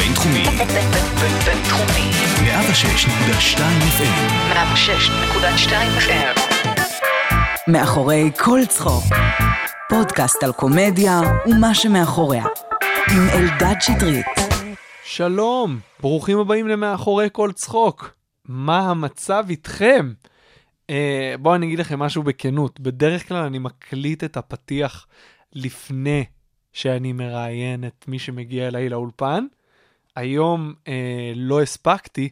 הבינתחומי. בינתחומי. 106.2 FM. 106.2 FM. מאחורי כל צחוק. פודקאסט על קומדיה ומה שמאחוריה. עם אלדד שטרית. שלום, ברוכים הבאים למאחורי כל צחוק. מה המצב איתכם? אה, בואו אני אגיד לכם משהו בכנות. בדרך כלל אני מקליט את הפתיח לפני שאני מראיין את מי שמגיע אליי לאולפן. היום אה, לא הספקתי,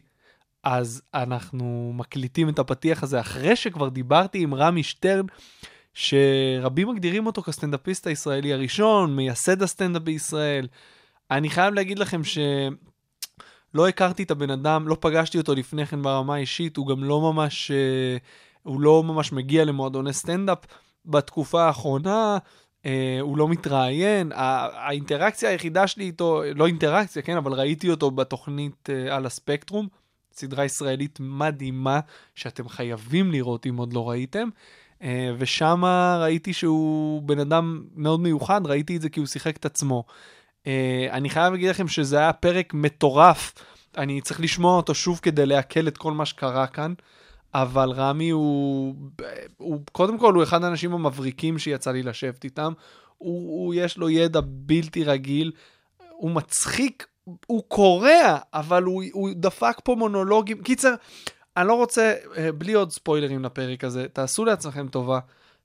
אז אנחנו מקליטים את הפתיח הזה אחרי שכבר דיברתי עם רמי שטרן, שרבים מגדירים אותו כסטנדאפיסט הישראלי הראשון, מייסד הסטנדאפ בישראל. אני חייב להגיד לכם שלא הכרתי את הבן אדם, לא פגשתי אותו לפני כן ברמה האישית, הוא גם לא ממש, אה, הוא לא ממש מגיע למועדוני סטנדאפ. בתקופה האחרונה הוא לא מתראיין, ה- האינטראקציה היחידה שלי איתו, לא אינטראקציה, כן, אבל ראיתי אותו בתוכנית אה, על הספקטרום, סדרה ישראלית מדהימה שאתם חייבים לראות אם עוד לא ראיתם. אה, ושם ראיתי שהוא בן אדם מאוד מיוחד, ראיתי את זה כי הוא שיחק את עצמו. אה, אני חייב להגיד לכם שזה היה פרק מטורף, אני צריך לשמוע אותו שוב כדי לעכל את כל מה שקרה כאן, אבל רמי הוא, הוא קודם כל הוא אחד האנשים המבריקים שיצא לי לשבת איתם, הוא, הוא יש לו ידע בלתי רגיל, הוא מצחיק, הוא קורע, אבל הוא, הוא דפק פה מונולוגים. קיצר, אני לא רוצה, אה, בלי עוד ספוילרים לפרק הזה, תעשו לעצמכם טובה,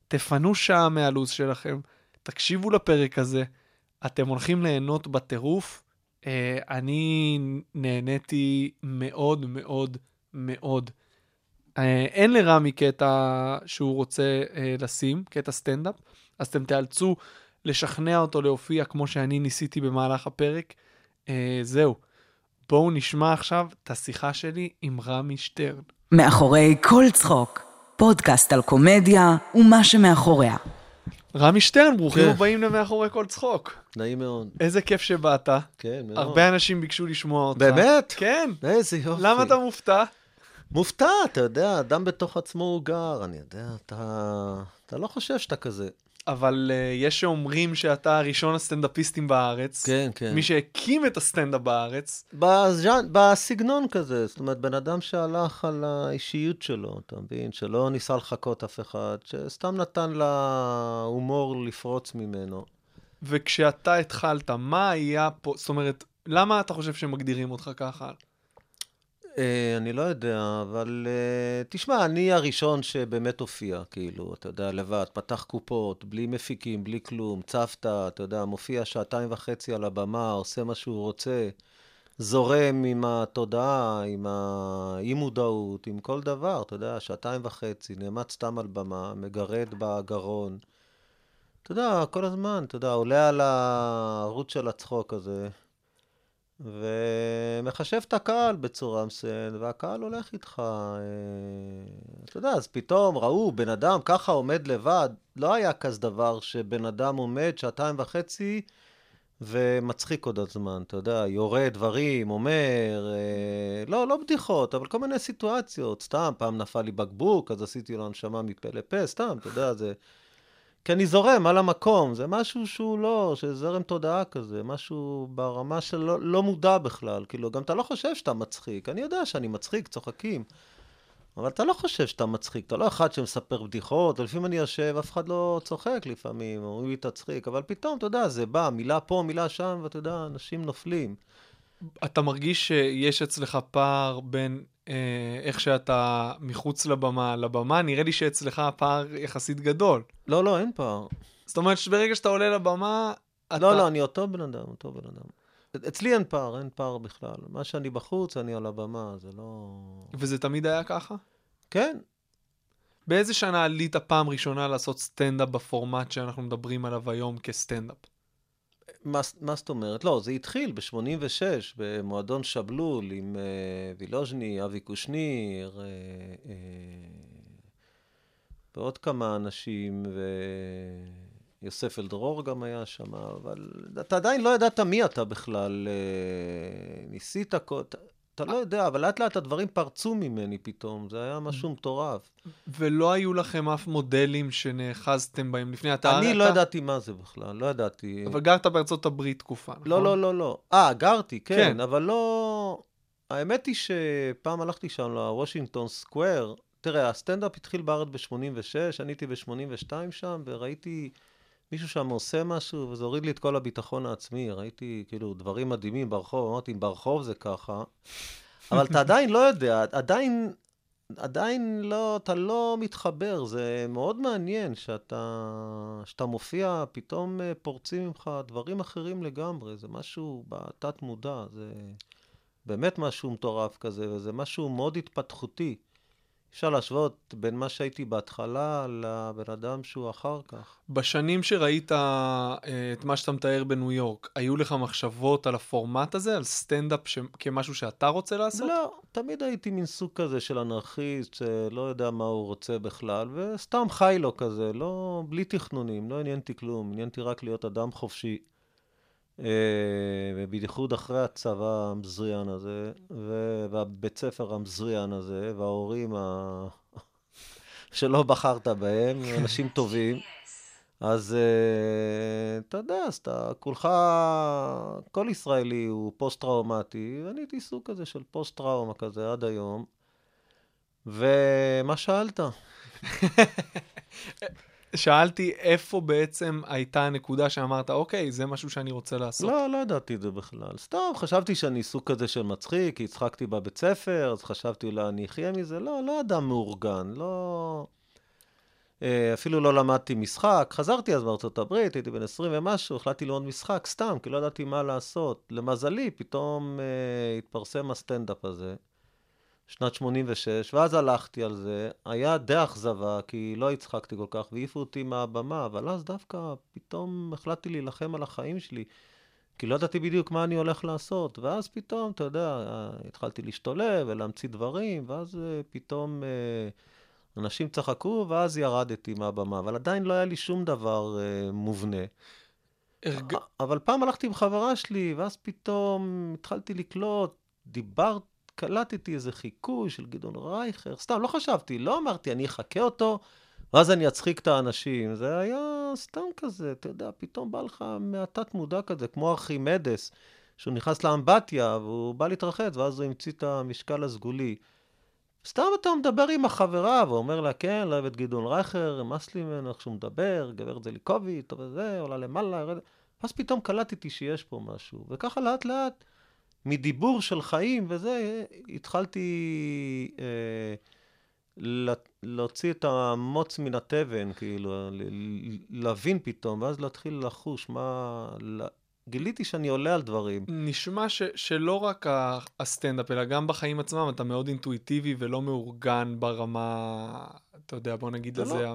תפנו שעה מהלו"ז שלכם, תקשיבו לפרק הזה, אתם הולכים ליהנות בטירוף. אה, אני נהניתי מאוד מאוד מאוד. אה, אין לרמי קטע שהוא רוצה אה, לשים, קטע סטנדאפ, אז אתם תיאלצו לשכנע אותו להופיע כמו שאני ניסיתי במהלך הפרק. אה, זהו. בואו נשמע עכשיו את השיחה שלי עם רמי שטרן. מאחורי כל צחוק. פודקאסט על קומדיה ומה שמאחוריה. רמי שטרן, ברוכים כן. הבאים למאחורי כל צחוק. נעים מאוד. איזה כיף שבאת. כן, מאוד. הרבה אנשים ביקשו לשמוע אותך. באמת? כן. איזה יופי. למה אתה מופתע? מופתע, אתה יודע, אדם בתוך עצמו הוא גר, אני יודע, אתה... אתה לא חושב שאתה כזה. אבל uh, יש שאומרים שאתה ראשון הסטנדאפיסטים בארץ. כן, כן. מי שהקים את הסטנדאפ בארץ. בז'אנ... בסגנון כזה, זאת אומרת, בן אדם שהלך על האישיות שלו, אתה מבין? שלא ניסה לחקות אף אחד, שסתם נתן להומור לפרוץ ממנו. וכשאתה התחלת, מה היה פה, זאת אומרת, למה אתה חושב שמגדירים אותך ככה? אה, אני לא יודע, אבל אה, תשמע, אני הראשון שבאמת הופיע, כאילו, אתה יודע, לבד, פתח קופות, בלי מפיקים, בלי כלום, צוותא, אתה יודע, מופיע שעתיים וחצי על הבמה, עושה מה שהוא רוצה, זורם עם התודעה, עם האי-מודעות, עם כל דבר, אתה יודע, שעתיים וחצי, נעמד סתם על במה, מגרד בגרון. אתה יודע, כל הזמן, אתה יודע, עולה על הערוץ של הצחוק הזה. ומחשב את הקהל בצורה מסוימת, והקהל הולך איתך. אה, אתה יודע, אז פתאום ראו בן אדם ככה עומד לבד, לא היה כזה דבר שבן אדם עומד שעתיים וחצי ומצחיק עוד הזמן, אתה יודע, יורה דברים, אומר, אה, לא, לא בדיחות, אבל כל מיני סיטואציות, סתם, פעם נפל לי בקבוק, אז עשיתי לו הנשמה מפה לפה, סתם, אתה יודע, זה... כי אני זורם על המקום, זה משהו שהוא לא, שזה זרם תודעה כזה, משהו ברמה של לא, לא מודע בכלל, כאילו, גם אתה לא חושב שאתה מצחיק, אני יודע שאני מצחיק, צוחקים, אבל אתה לא חושב שאתה מצחיק, אתה לא אחד שמספר בדיחות, ולפעמים אני יושב, אף אחד לא צוחק לפעמים, אומרים לי תצחיק, אבל פתאום, אתה יודע, זה בא, מילה פה, מילה שם, ואתה יודע, אנשים נופלים. אתה מרגיש שיש אצלך פער בין איך שאתה מחוץ לבמה לבמה? נראה לי שאצלך הפער יחסית גדול. לא, לא, אין פער. זאת אומרת שברגע שאתה עולה לבמה, אתה... לא, לא, אני אותו בן אדם, אותו בן אדם. אצלי אין פער, אין פער בכלל. מה שאני בחוץ, אני על הבמה, זה לא... וזה תמיד היה ככה? כן, באיזה שנה עלית פעם ראשונה לעשות סטנדאפ בפורמט שאנחנו מדברים עליו היום כסטנדאפ? מה, מה זאת אומרת? לא, זה התחיל ב-86, במועדון שבלול עם uh, וילוז'ני, אבי קושניר, uh, uh, ועוד כמה אנשים, ויוסף אלדרור גם היה שם, אבל אתה עדיין לא ידעת מי אתה בכלל. Uh, ניסית, אתה לא יודע, אבל לאט לאט הדברים פרצו ממני פתאום, זה היה משהו מטורף. ולא היו לכם אף מודלים שנאחזתם בהם לפני? אתה, אני. לא ידעתי מה זה בכלל, לא ידעתי. אבל גרת בארצות הברית תקופה, נכון? לא, לא, לא, לא. אה, גרתי, כן, כן. אבל לא... האמת היא שפעם הלכתי שם לוושינגטון סקוואר. תראה, הסטנדאפ התחיל בארץ ב-86, אני הייתי ב-82 שם, וראיתי מישהו שם עושה משהו, וזה הוריד לי את כל הביטחון העצמי. ראיתי כאילו דברים מדהימים ברחוב, אמרתי, אם ברחוב זה ככה. אבל אתה עדיין לא יודע, עדיין, עדיין לא, אתה לא מתחבר. זה מאוד מעניין שאתה, שאתה מופיע, פתאום אה, פורצים ממך דברים אחרים לגמרי. זה משהו בתת מודע, זה באמת משהו מטורף כזה, וזה משהו מאוד התפתחותי. אפשר להשוות בין מה שהייתי בהתחלה לבן אדם שהוא אחר כך. בשנים שראית אה, את מה שאתה מתאר בניו יורק, היו לך מחשבות על הפורמט הזה, על סטנדאפ ש... כמשהו שאתה רוצה לעשות? לא, תמיד הייתי מין סוג כזה של אנרכיסט, שלא יודע מה הוא רוצה בכלל, וסתם חי לו כזה, לא, בלי תכנונים, לא עניינתי כלום, עניינתי רק להיות אדם חופשי. אה, ובייחוד אחרי הצבא המזריין הזה, והבית ספר המזריין הזה, וההורים ה... שלא בחרת בהם, אנשים טובים. אז אה, אתה יודע, אז אתה כולך, כל ישראלי הוא פוסט-טראומטי, ואני הייתי סוג כזה של פוסט-טראומה כזה עד היום. ומה שאלת? שאלתי איפה בעצם הייתה הנקודה שאמרת, אוקיי, זה משהו שאני רוצה לעשות. לא, לא ידעתי את זה בכלל. סתם, חשבתי שאני סוג כזה של מצחיק, כי הצחקתי בבית ספר, אז חשבתי אולי אני אחיה מזה. לא, לא אדם מאורגן, לא... אה, אפילו לא למדתי משחק. חזרתי אז מארצות הברית, הייתי בן 20 ומשהו, החלטתי ללמוד משחק סתם, כי לא ידעתי מה לעשות. למזלי, פתאום אה, התפרסם הסטנדאפ הזה, שנת 86, ואז הלכתי על זה. היה די אכזבה, כי לא הצחקתי כל כך, והעיפו אותי מהבמה, אבל אז דווקא פתאום החלטתי להילחם על החיים שלי. כי לא ידעתי בדיוק מה אני הולך לעשות, ואז פתאום, אתה יודע, התחלתי להשתולל ולהמציא דברים, ואז אה, פתאום אה, אנשים צחקו, ואז ירדתי מהבמה, אבל עדיין לא היה לי שום דבר אה, מובנה. הרג... אבל פעם הלכתי עם חברה שלי, ואז פתאום התחלתי לקלוט, דיברת, קלטתי איזה חיקוי של גדעון רייכר, סתם, לא חשבתי, לא אמרתי, אני אחכה אותו, ואז אני אצחיק את האנשים. זה היה סתם כזה, אתה יודע, פתאום בא לך מהתת מודע כזה, כמו ארכימדס, שהוא נכנס לאמבטיה, והוא בא להתרחץ, ואז הוא המציא את המשקל הסגולי. סתם אתה מדבר עם החברה, ואומר לה, כן, לא אוהב את גדעון רייכר, נמאס לי ממנו איך שהוא מדבר, גברת זליקוביץ', וזה, עולה למעלה, יורדת. ואז פתאום קלטתי שיש פה משהו. וככה לאט לאט, מדיבור של חיים וזה, התחלתי אה, לה- להוציא את המוץ מן התבן, כאילו, להבין פתאום, ואז להתחיל לחוש מה... גיליתי שאני עולה על דברים. נשמע ש, שלא רק הסטנדאפ, אלא גם בחיים עצמם, אתה מאוד אינטואיטיבי ולא מאורגן ברמה, אתה יודע, בוא נגיד זה לזה, לא-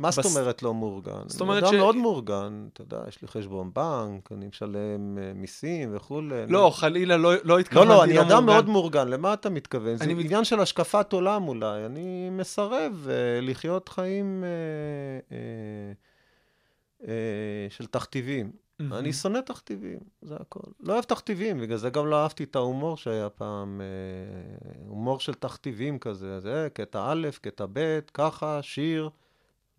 מה זאת אומרת לא מאורגן? זאת אומרת אני ש- אדם מאוד מאורגן, אתה יודע, יש לי חשבון בנק, אני משלם אה, מיסים וכולי. אני- לא, חלילה, לא, לא לא, התכוונתי לא, אני אדם מאורגן. מאוד מאורגן, למה אתה מתכוון? זה אני עניין של השקפת עולם אולי. אני מסרב אה, לחיות חיים אה, של תכתיבים. אני שונא תכתיבים, זה הכל. לא אוהב תכתיבים, בגלל זה גם לא אהבתי את ההומור שהיה פעם, הומור של תכתיבים כזה, זה קטע א', קטע ב', ככה, שיר,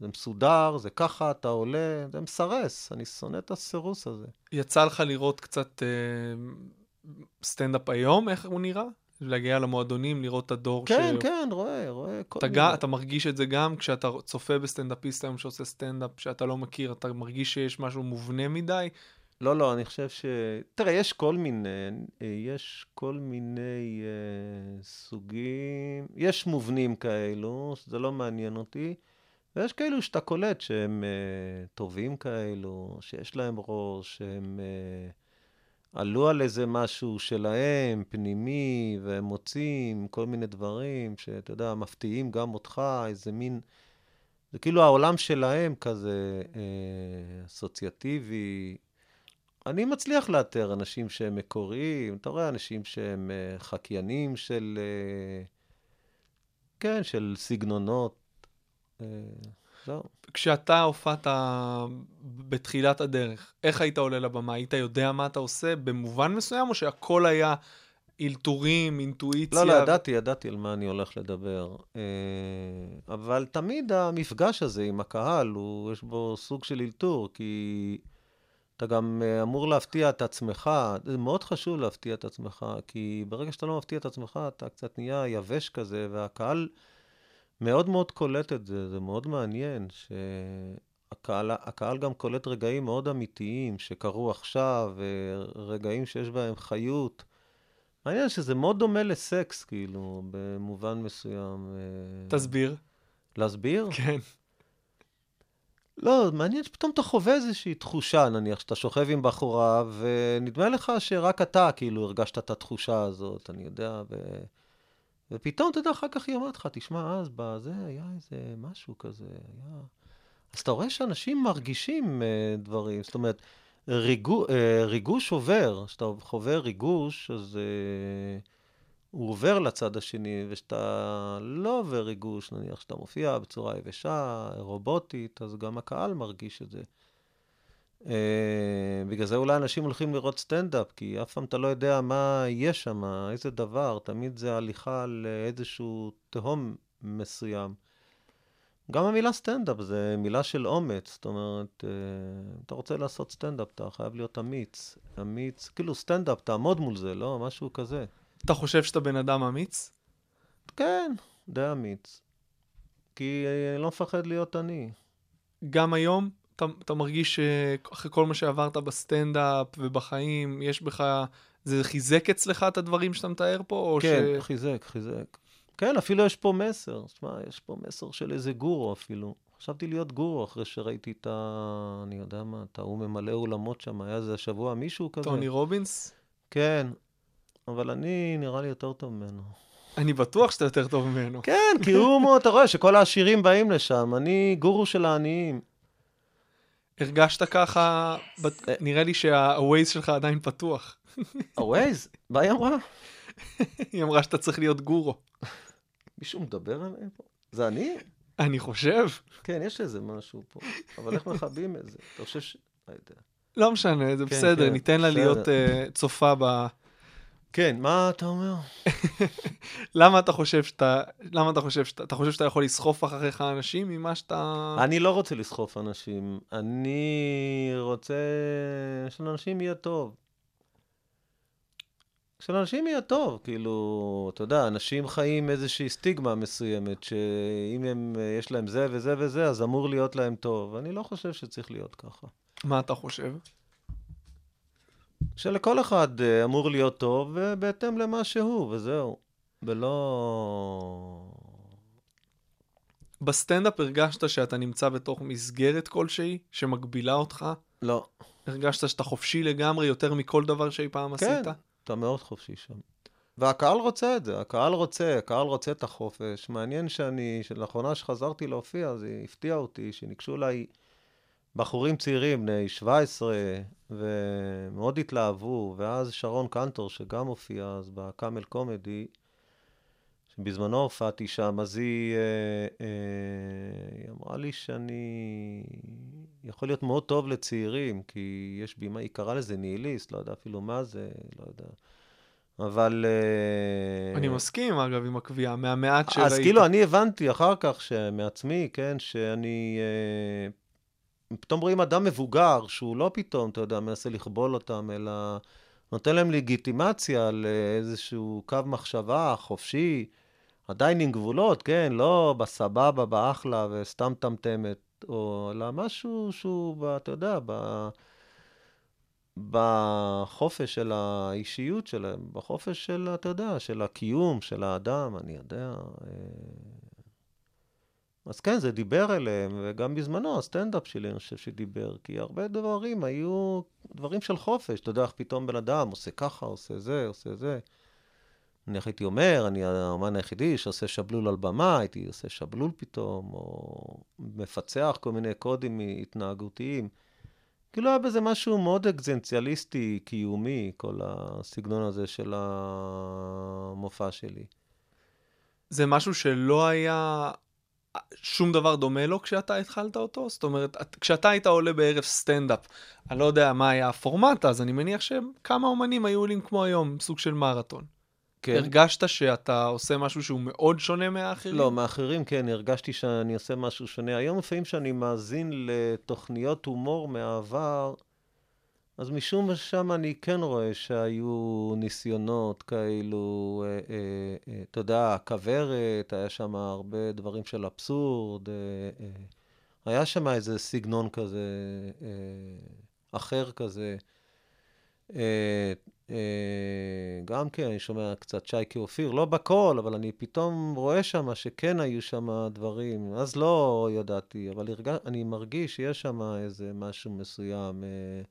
זה מסודר, זה ככה, אתה עולה, זה מסרס, אני שונא את הסירוס הזה. יצא לך לראות קצת אה, סטנדאפ היום, איך הוא נראה? להגיע למועדונים, לראות את הדור כן, ש... כן, רואה, רואה. כל אתה, מיני. אתה מרגיש את זה גם כשאתה צופה בסטנדאפיסט היום שעושה סטנדאפ שאתה לא מכיר, אתה מרגיש שיש משהו מובנה מדי? לא, לא, אני חושב ש... תראה, יש כל מיני, יש כל מיני אה, סוגים, יש מובנים כאלו, זה לא מעניין אותי, ויש כאלו שאתה קולט שהם אה, טובים כאלו, שיש להם ראש, שהם אה, עלו על איזה משהו שלהם, פנימי, והם מוצאים כל מיני דברים שאתה יודע, מפתיעים גם אותך, איזה מין... זה כאילו העולם שלהם כזה אה, אסוציאטיבי. אני מצליח לאתר אנשים שהם מקוריים, אתה רואה אנשים שהם אה, חקיינים של, אה, כן, של סגנונות. אה, זהו. כשאתה הופעת בתחילת הדרך, איך היית עולה לבמה? היית יודע מה אתה עושה במובן מסוים, או שהכל היה אלתורים, אינטואיציה. לא, לא, ידעתי, ידעתי על מה אני הולך לדבר. אה, אבל תמיד המפגש הזה עם הקהל, הוא, יש בו סוג של אלתור, כי אתה גם אה, אמור להפתיע את עצמך. זה מאוד חשוב להפתיע את עצמך, כי ברגע שאתה לא מפתיע את עצמך, אתה קצת נהיה יבש כזה, והקהל מאוד מאוד קולט את זה. זה מאוד מעניין, שהקהל הקהל גם קולט רגעים מאוד אמיתיים שקרו עכשיו, רגעים שיש בהם חיות. מעניין שזה מאוד דומה לסקס, כאילו, במובן מסוים. אה, תסביר. להסביר? כן. לא, מעניין שפתאום אתה חווה איזושהי תחושה, נניח, שאתה שוכב עם בחורה, ונדמה לך שרק אתה, כאילו, הרגשת את התחושה הזאת, אני יודע, ו... ופתאום, אתה יודע, אחר כך היא אומרת לך, תשמע, אז בזה היה איזה משהו כזה, היה... אז אתה רואה שאנשים מרגישים uh, דברים, זאת אומרת, ריגו, uh, ריגוש עובר, כשאתה חווה ריגוש, אז uh, הוא עובר לצד השני, וכשאתה לא עובר ריגוש, נניח שאתה מופיע בצורה יבשה, רובוטית, אז גם הקהל מרגיש את זה. Uh, בגלל זה אולי אנשים הולכים לראות סטנדאפ, כי אף פעם אתה לא יודע מה יהיה שם, איזה דבר, תמיד זה הליכה לאיזשהו תהום מסוים. גם המילה סטנדאפ זה מילה של אומץ, זאת אומרת, uh, אתה רוצה לעשות סטנדאפ, אתה חייב להיות אמיץ. אמיץ, כאילו סטנדאפ, תעמוד מול זה, לא? משהו כזה. אתה חושב שאתה בן אדם אמיץ? כן, די אמיץ. כי אה, אני לא מפחד להיות אני. גם היום אתה, אתה מרגיש שאחרי כל מה שעברת בסטנדאפ ובחיים, יש בך... זה חיזק אצלך את הדברים שאתה מתאר פה? כן, ש... חיזק, חיזק. כן, אפילו יש פה מסר. תשמע, יש פה מסר של איזה גורו אפילו. חשבתי להיות גורו אחרי שראיתי את ה... אני יודע מה, את ההוא ממלא אולמות שם, היה איזה השבוע מישהו כזה. טוני רובינס? כן, אבל אני נראה לי יותר טוב ממנו. אני בטוח שאתה יותר טוב ממנו. כן, כי הוא, אתה רואה שכל העשירים באים לשם, אני גורו של העניים. הרגשת ככה, בת- אה. נראה לי שהווייז שלך עדיין פתוח. הווייז, מה היא אמרה? היא אמרה שאתה צריך להיות גורו. מישהו מדבר עליהם פה? זה אני? אני חושב. כן, יש איזה משהו פה. אבל איך מכבים את זה? אתה חושב ש... לא יודע. לא משנה, זה כן, בסדר, כן, ניתן לה בסדר. להיות uh, צופה ב... כן, מה אתה אומר? למה אתה חושב שאתה... למה אתה חושב שאתה... אתה חושב שאתה יכול לסחוף אחריך אנשים ממה שאתה... אני לא רוצה לסחוף אנשים. אני רוצה שלאנשים יהיה טוב. שלאנשים יהיה טוב, כאילו, אתה יודע, אנשים חיים איזושהי סטיגמה מסוימת, שאם הם, יש להם זה וזה וזה, אז אמור להיות להם טוב. אני לא חושב שצריך להיות ככה. מה אתה חושב? שלכל אחד אה, אמור להיות טוב, ובהתאם למה שהוא, וזהו. ולא... בסטנדאפ הרגשת שאתה נמצא בתוך מסגרת כלשהי שמגבילה אותך? לא. הרגשת שאתה חופשי לגמרי יותר מכל דבר שאי פעם כן, עשית? אתה מאוד חופשי שם. והקהל רוצה את זה, הקהל רוצה, הקהל רוצה את החופש. מעניין שאני, שלאחרונה שחזרתי להופיע, זה הפתיע אותי, שניגשו אליי בחורים צעירים, בני 17, ומאוד התלהבו, ואז שרון קנטור, שגם הופיע אז בקאמל קומדי, שבזמנו הופעתי שם, אז היא, אה, אה, היא אמרה לי שאני יכול להיות מאוד טוב לצעירים, כי יש בימה, היא קראה לזה ניהיליסט, לא יודע אפילו מה זה, לא יודע. אבל... אה, אני מסכים, אגב, עם הקביעה, מהמעט שראיתי. אז כאילו, אני הבנתי אחר כך שמעצמי, כן, שאני... אה, פתאום רואים אדם מבוגר, שהוא לא פתאום, אתה יודע, מנסה לכבול אותם, אלא נותן להם לגיטימציה לאיזשהו קו מחשבה חופשי, עדיין עם גבולות, כן, לא בסבבה, באחלה וסתם טמטמת, או אלא משהו שהוא, אתה יודע, ב... בחופש של האישיות שלהם, בחופש של, אתה יודע, של הקיום, של האדם, אני יודע. אז כן, זה דיבר אליהם, וגם בזמנו הסטנדאפ שלי, אני חושב שדיבר, כי הרבה דברים היו דברים של חופש. אתה יודע איך פתאום בן אדם עושה ככה, עושה זה, עושה זה. אני הייתי אומר, אני האמן היחידי שעושה שבלול על במה, הייתי עושה שבלול פתאום, או מפצח כל מיני קודים התנהגותיים. כאילו היה בזה משהו מאוד אקזנציאליסטי, קיומי, כל הסגנון הזה של המופע שלי. זה משהו שלא היה שום דבר דומה לו כשאתה התחלת אותו? זאת אומרת, את- כשאתה היית עולה בערב סטנדאפ, אני לא יודע מה היה הפורמט אז, אני מניח שכמה אומנים היו עולים כמו היום, סוג של מרתון. כן. הרגשת שאתה עושה משהו שהוא מאוד שונה מהאחרים? לא, מאחרים כן, הרגשתי שאני עושה משהו שונה. היום לפעמים כשאני מאזין לתוכניות הומור מהעבר, אז משום מה שם אני כן רואה שהיו ניסיונות כאלו, אה, אה, אה, אתה יודע, כוורת, היה שם הרבה דברים של אבסורד, אה, אה, היה שם איזה סגנון כזה, אה, אחר כזה. אה, אה, גם כן, אני שומע קצת שייקי אופיר, לא בכל, אבל אני פתאום רואה שם שכן היו שם דברים. אז לא ידעתי, אבל הרגש, אני מרגיש שיש שם איזה משהו מסוים אה,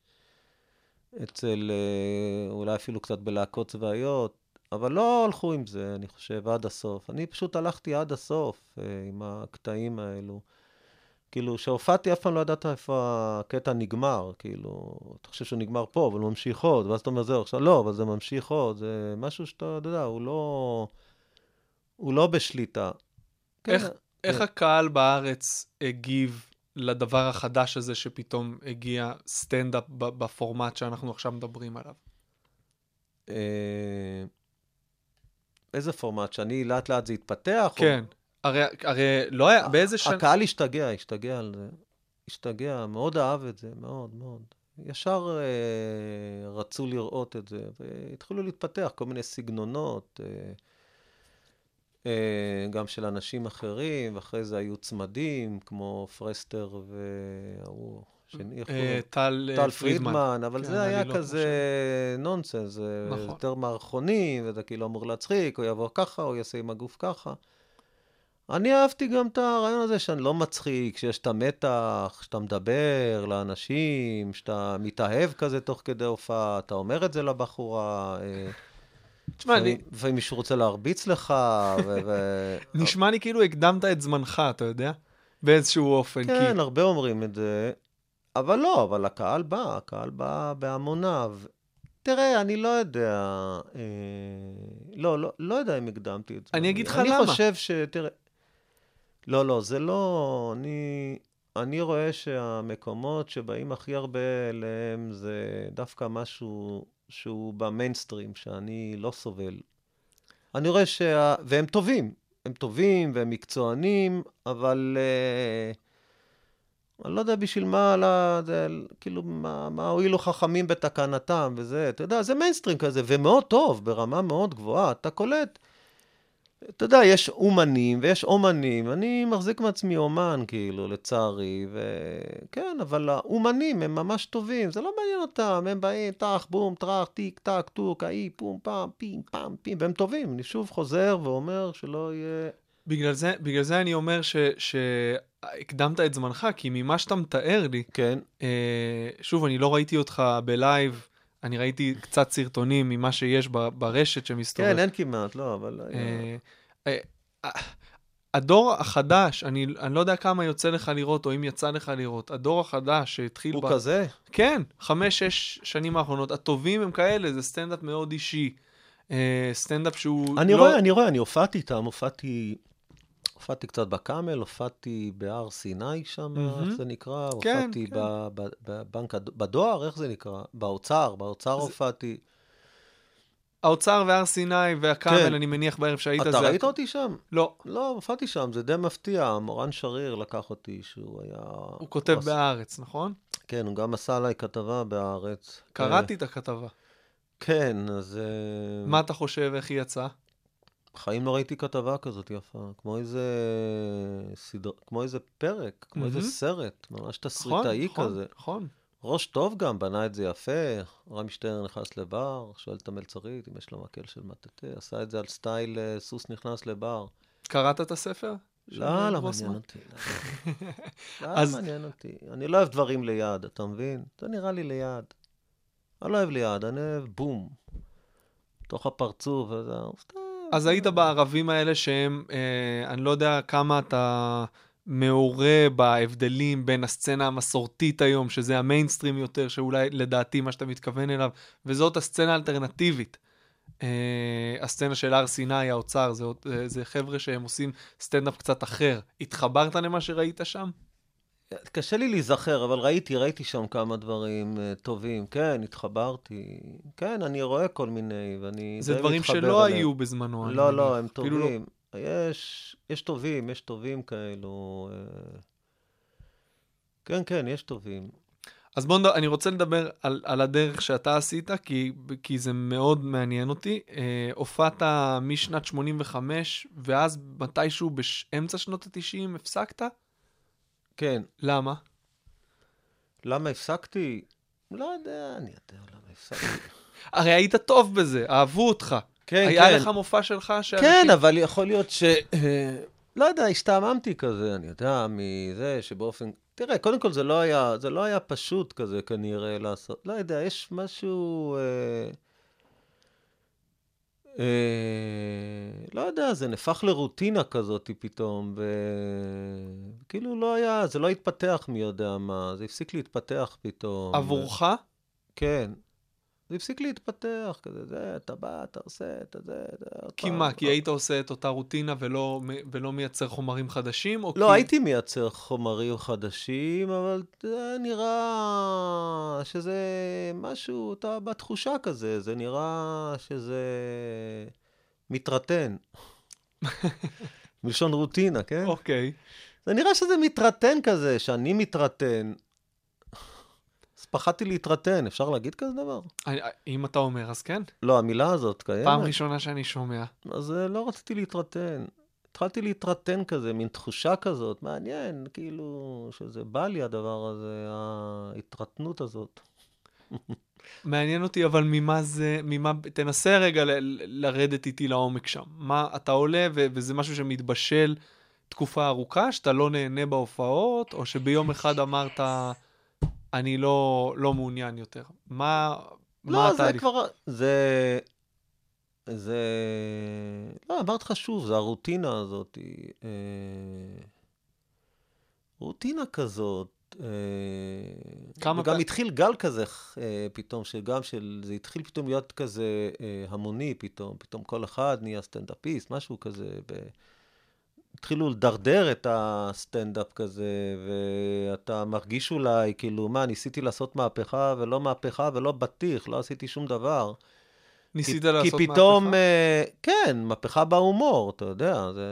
אצל, אה, אולי אפילו קצת בלהקות צבאיות, אבל לא הלכו עם זה, אני חושב, עד הסוף. אני פשוט הלכתי עד הסוף אה, עם הקטעים האלו. כאילו, כשהופעתי, אף פעם לא ידעת איפה הקטע נגמר, כאילו, אתה חושב שהוא נגמר פה, אבל הוא ממשיך עוד, ואז אתה אומר, זהו, עכשיו לא, אבל זה ממשיך עוד, זה משהו שאתה, אתה יודע, הוא לא, הוא לא בשליטה. איך, כן, איך הקהל בארץ הגיב לדבר החדש הזה שפתאום הגיע סטנדאפ בפורמט שאנחנו עכשיו מדברים עליו? אה, איזה פורמט? שאני לאט לאט זה יתפתח? או- כן. הרי, הרי לא היה, באיזה שנה... הקהל השתגע, השתגע על זה. השתגע, מאוד אהב את זה, מאוד, מאוד. ישר אה, רצו לראות את זה, והתחילו להתפתח כל מיני סגנונות, אה, גם של אנשים אחרים, ואחרי זה היו צמדים, כמו פרסטר וההוא, שני, אה? טל אה, טל פרידמן. אבל כן, זה היה לא כזה נונסנס, זה נכון. יותר מערכוני, וזה כאילו אמור להצחיק, הוא יבוא ככה, הוא יעשה עם הגוף ככה. אני אהבתי גם את הרעיון הזה שאני לא מצחיק, שיש את המתח, שאתה מדבר לאנשים, שאתה מתאהב כזה תוך כדי הופעה, אתה אומר את זה לבחורה. תשמע, אני, לפעמים- מישהו רוצה להרביץ לך, ו... נשמע לי כאילו הקדמת את זמנך, אתה יודע? באיזשהו אופן. כן, כי... הרבה אומרים את זה, אבל לא, אבל הקהל בא, הקהל בא בהמוניו. תראה, אני לא יודע, אה, לא, לא, לא יודע אם הקדמתי את זה. אני אגיד לך אני למה. חושב ש... תראה, לא, לא, זה לא... אני, אני רואה שהמקומות שבאים הכי הרבה אליהם זה דווקא משהו שהוא במיינסטרים, שאני לא סובל. אני רואה שה... והם טובים, הם טובים והם מקצוענים, אבל... אה, אני לא יודע בשביל מה, לא, זה, כאילו, מה, מה הועילו חכמים בתקנתם וזה, אתה יודע, זה מיינסטרים כזה, ומאוד טוב, ברמה מאוד גבוהה. אתה קולט, אתה יודע, יש אומנים ויש אומנים, אני מחזיק מעצמי אומן, כאילו, לצערי, וכן, אבל האומנים הם ממש טובים, זה לא מעניין אותם, הם באים, טח, בום, טראח, טיק, טק, טוק, האי, פום, פעם, פים, פעם, פים, והם טובים. אני שוב חוזר ואומר שלא יהיה... בגלל זה, בגלל זה אני אומר ש, שהקדמת את זמנך, כי ממה שאתה מתאר לי, כן, אה, שוב, אני לא ראיתי אותך בלייב, אני ראיתי קצת סרטונים ממה שיש ברשת שמסתובב. כן, אין כמעט, לא, אבל... אה, אה, אה, הדור החדש, אני, אני לא יודע כמה יוצא לך לראות, או אם יצא לך לראות, הדור החדש שהתחיל... הוא ב- כזה? כן, חמש, שש שנים האחרונות. הטובים הם כאלה, זה סטנדאפ מאוד אישי. אה, סטנדאפ שהוא אני לא... רואה, אני רואה, אני הופעתי איתם, הופעתי, הופעתי קצת בקאמל, הופעתי בהר סיני שם, מהמם. איך זה נקרא? כן, הופעתי כן. בבנק, בדואר, איך זה נקרא? באוצר, באוצר זה- הופעתי. האוצר והר סיני והכרמל, כן. אני מניח בערב שהיית... אתה זה- ראית אותי שם? לא, לא, הופעתי שם, זה די מפתיע. מורן שריר לקח אותי, שהוא היה... הוא כותב עש- בהארץ, נכון? כן, הוא גם עשה עליי כתבה בהארץ. קראתי את הכתבה. כן, אז... אה, מה אתה חושב, איך היא יצאה? בחיים לא ראיתי כתבה כזאת יפה, כמו איזה סדר... כמו איזה פרק, כמו איזה מהמם. סרט, ממש נכון, תסריטאי נכון, כזה. נכון. ראש טוב גם, בנה את זה יפה. רמי שטרן נכנס לבר, שואל את המלצרית אם יש לו מקל של מטאטא, עשה את זה על סטייל אה, סוס נכנס לבר. קראת את הספר? לא, לא גרוסמן? מעניין אותי. לא, לא מעניין אותי. אני לא אוהב דברים ליד, אתה מבין? זה נראה לי ליד. אני לא אוהב ליד, אני אוהב בום. תוך הפרצוף, וזה... סתם. אז היית בערבים האלה שהם, אה, אני לא יודע כמה אתה מעורה בהבדלים בין הסצנה המסורתית היום, שזה המיינסטרים יותר, שאולי לדעתי מה שאתה מתכוון אליו, וזאת הסצנה האלטרנטיבית. אה, הסצנה של הר סיני, האוצר, זה, אה, זה חבר'ה שהם עושים סטנדאפ קצת אחר. התחברת למה שראית שם? קשה לי להיזכר, אבל ראיתי, ראיתי שם כמה דברים אה, טובים. כן, התחברתי. כן, אני רואה כל מיני, ואני זה דברים שלא אליהם. היו בזמנו. לא. לא, הם אפילו לא- טובים. יש, יש טובים, יש טובים כאלו. אה. כן, כן, יש טובים. אז בואו, אני רוצה לדבר על, על הדרך שאתה עשית, כי, כי זה מאוד מעניין אותי. אה, הופעת משנת 85, ואז מתישהו באמצע שנות ה-90 הפסקת? כן. למה? למה הפסקתי? לא יודע, אני יודע למה הפסקתי. הרי היית טוב בזה, אהבו אותך. כן, היה כן. לך מופע שלך שאנשים... כן, אבל יכול להיות ש... אה, לא יודע, השתעממתי כזה, אני יודע, מזה שבאופן... תראה, קודם כל זה לא היה, זה לא היה פשוט כזה כנראה לעשות. לא יודע, יש משהו... אה, אה, לא יודע, זה נהפך לרוטינה כזאת פתאום, וכאילו לא היה, זה לא התפתח מי יודע מה, זה הפסיק להתפתח פתאום. עבורך? כן. זה הפסיק להתפתח, כזה, זה, אתה בא, אתה עושה, אתה זה, עוד כי. מה? כי היית עושה את אותה רוטינה ולא, ולא מייצר חומרים חדשים? לא, כי... הייתי מייצר חומרים חדשים, אבל זה נראה שזה משהו, אתה בתחושה כזה, זה נראה שזה מתרתן. מלשון רוטינה, כן? אוקיי. זה נראה שזה מתרתן כזה, שאני מתרתן. פחדתי להתרתן, אפשר להגיד כזה דבר? אם אתה אומר, אז כן. לא, המילה הזאת קיימת. פעם ראשונה שאני שומע. אז אה, לא רציתי להתרתן. התחלתי להתרתן כזה, מין תחושה כזאת, מעניין, כאילו, שזה בא לי הדבר הזה, ההתרתנות הזאת. מעניין אותי, אבל ממה זה, ממה, תנסה רגע ל- לרדת איתי לעומק שם. מה, אתה עולה ו- וזה משהו שמתבשל תקופה ארוכה, שאתה לא נהנה בהופעות, או שביום אחד אמרת, אני לא, לא מעוניין יותר. מה, מה לא, זה התהליך? כבר, זה, זה, לא, אמרתי לך שוב, זה הרוטינה הזאת. אה, רוטינה כזאת. אה, כמה וגם פעם- התחיל גל כזה אה, פתאום, שגם של, זה התחיל פתאום להיות כזה אה, המוני פתאום, פתאום כל אחד נהיה סטנדאפיסט, משהו כזה. ב... התחילו לדרדר את הסטנדאפ כזה, ואתה מרגיש אולי, כאילו, מה, ניסיתי לעשות מהפכה ולא מהפכה ולא בטיח, לא עשיתי שום דבר. ניסית כי, לעשות כי פתאום, מהפכה? אה, כן, מהפכה בהומור, אתה יודע, זה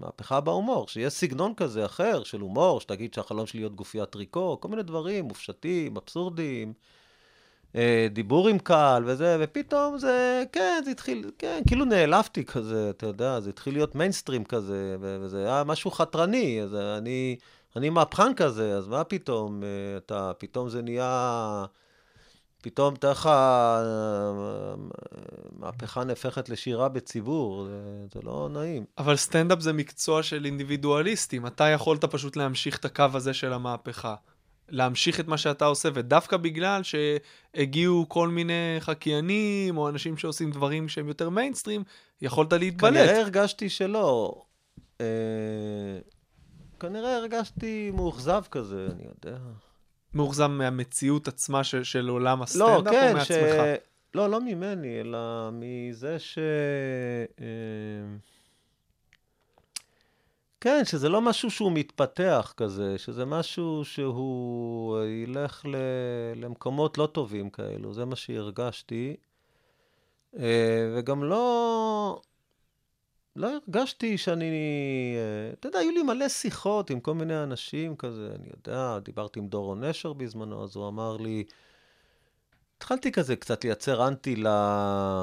מהפכה בהומור, שיש סגנון כזה אחר של הומור, שתגיד שהחלום שלי להיות גופיית טריקו, כל מיני דברים מופשטים, אבסורדיים, דיבור עם קהל וזה, ופתאום זה, כן, זה התחיל, כן, כאילו נעלבתי כזה, אתה יודע, זה התחיל להיות מיינסטרים כזה, וזה היה משהו חתרני, אז אני, אני מהפכן כזה, אז מה פתאום, אה, אתה, פתאום זה נהיה... פתאום תאר לך, אה, מהפכה נהפכת לשירה בציבור, זה, זה לא נעים. אבל סטנדאפ זה מקצוע של אינדיבידואליסטים. אתה יכולת פשוט להמשיך את הקו הזה של המהפכה. להמשיך את מה שאתה עושה, ודווקא בגלל שהגיעו כל מיני חקיינים, או אנשים שעושים דברים שהם יותר מיינסטרים, יכולת להתבלט. כנראה הרגשתי שלא. אה, כנראה הרגשתי מאוכזב כזה, אני יודע. מאוכזב מהמציאות עצמה של, של עולם לא, הסטנדאפ, או כן, ש... מעצמך? לא, לא ממני, אלא מזה ש... אה, כן, שזה לא משהו שהוא מתפתח כזה, שזה משהו שהוא אה, ילך ל... למקומות לא טובים כאלו, זה מה שהרגשתי. אה, וגם לא... לא הרגשתי שאני... אה, אתה יודע, היו לי מלא שיחות עם כל מיני אנשים כזה, אני יודע, דיברתי עם דורון נשר בזמנו, אז הוא אמר לי... התחלתי כזה קצת לייצר אנטי לא,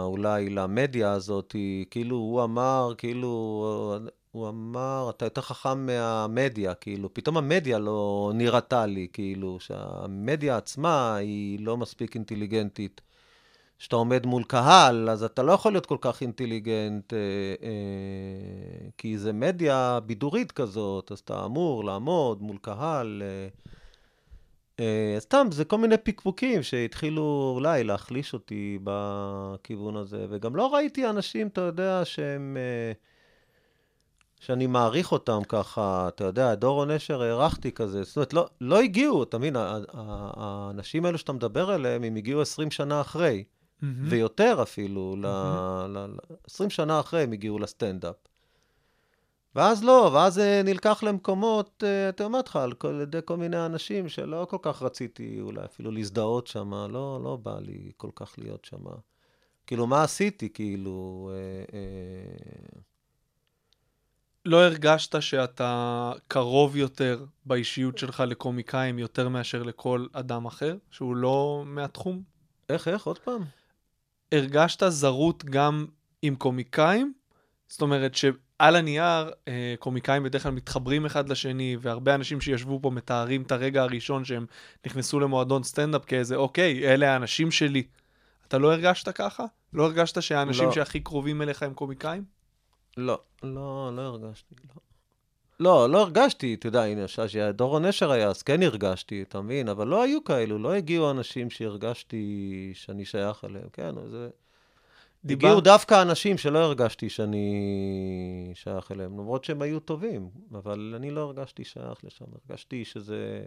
אולי למדיה הזאת, כאילו הוא אמר, כאילו, הוא אמר, אתה יותר חכם מהמדיה, כאילו, פתאום המדיה לא נראתה לי, כאילו, שהמדיה עצמה היא לא מספיק אינטליגנטית. כשאתה עומד מול קהל, אז אתה לא יכול להיות כל כך אינטליגנט, אה, אה, כי זה מדיה בידורית כזאת, אז אתה אמור לעמוד מול קהל. אה, אה, סתם, זה כל מיני פקפוקים שהתחילו אולי להחליש אותי בכיוון הזה, וגם לא ראיתי אנשים, אתה יודע, שהם... אה, שאני מעריך אותם ככה, אתה יודע, דורון נשר הערכתי כזה, זאת אומרת, לא, לא הגיעו, אתה מבין, האנשים האלו שאתה מדבר עליהם, הם הגיעו 20 שנה אחרי, מהמם. ויותר אפילו, ל, ל, ל, 20 שנה אחרי הם הגיעו לסטנדאפ. ואז לא, ואז זה נלקח למקומות, אה, אתה אומר לך, על ידי כל מיני אנשים שלא כל כך רציתי אולי אפילו להזדהות שם, לא, לא בא לי כל כך להיות שם. כאילו, מה עשיתי? כאילו... אה, אה, לא הרגשת שאתה קרוב יותר באישיות שלך לקומיקאים יותר מאשר לכל אדם אחר, שהוא לא מהתחום? איך, איך? עוד פעם? הרגשת זרות גם עם קומיקאים? זאת אומרת שעל הנייר אה, קומיקאים בדרך כלל מתחברים אחד לשני, והרבה אנשים שישבו פה מתארים את הרגע הראשון שהם נכנסו למועדון סטנדאפ כאיזה, אוקיי, אלה האנשים שלי. אתה לא הרגשת ככה? לא הרגשת שהאנשים לא. שהכי קרובים אליך הם קומיקאים? לא, לא, לא הרגשתי, לא. לא, לא הרגשתי, אתה יודע, הנה, כשדורון נשר היה, אז כן הרגשתי, אתה מבין? אבל לא היו כאלו, לא הגיעו אנשים שהרגשתי שאני שייך אליהם, כן, זה... דיבר- הגיעו דווקא אנשים שלא הרגשתי שאני שייך אליהם, למרות שהם היו טובים, אבל אני לא הרגשתי שייך לשם, הרגשתי שזה,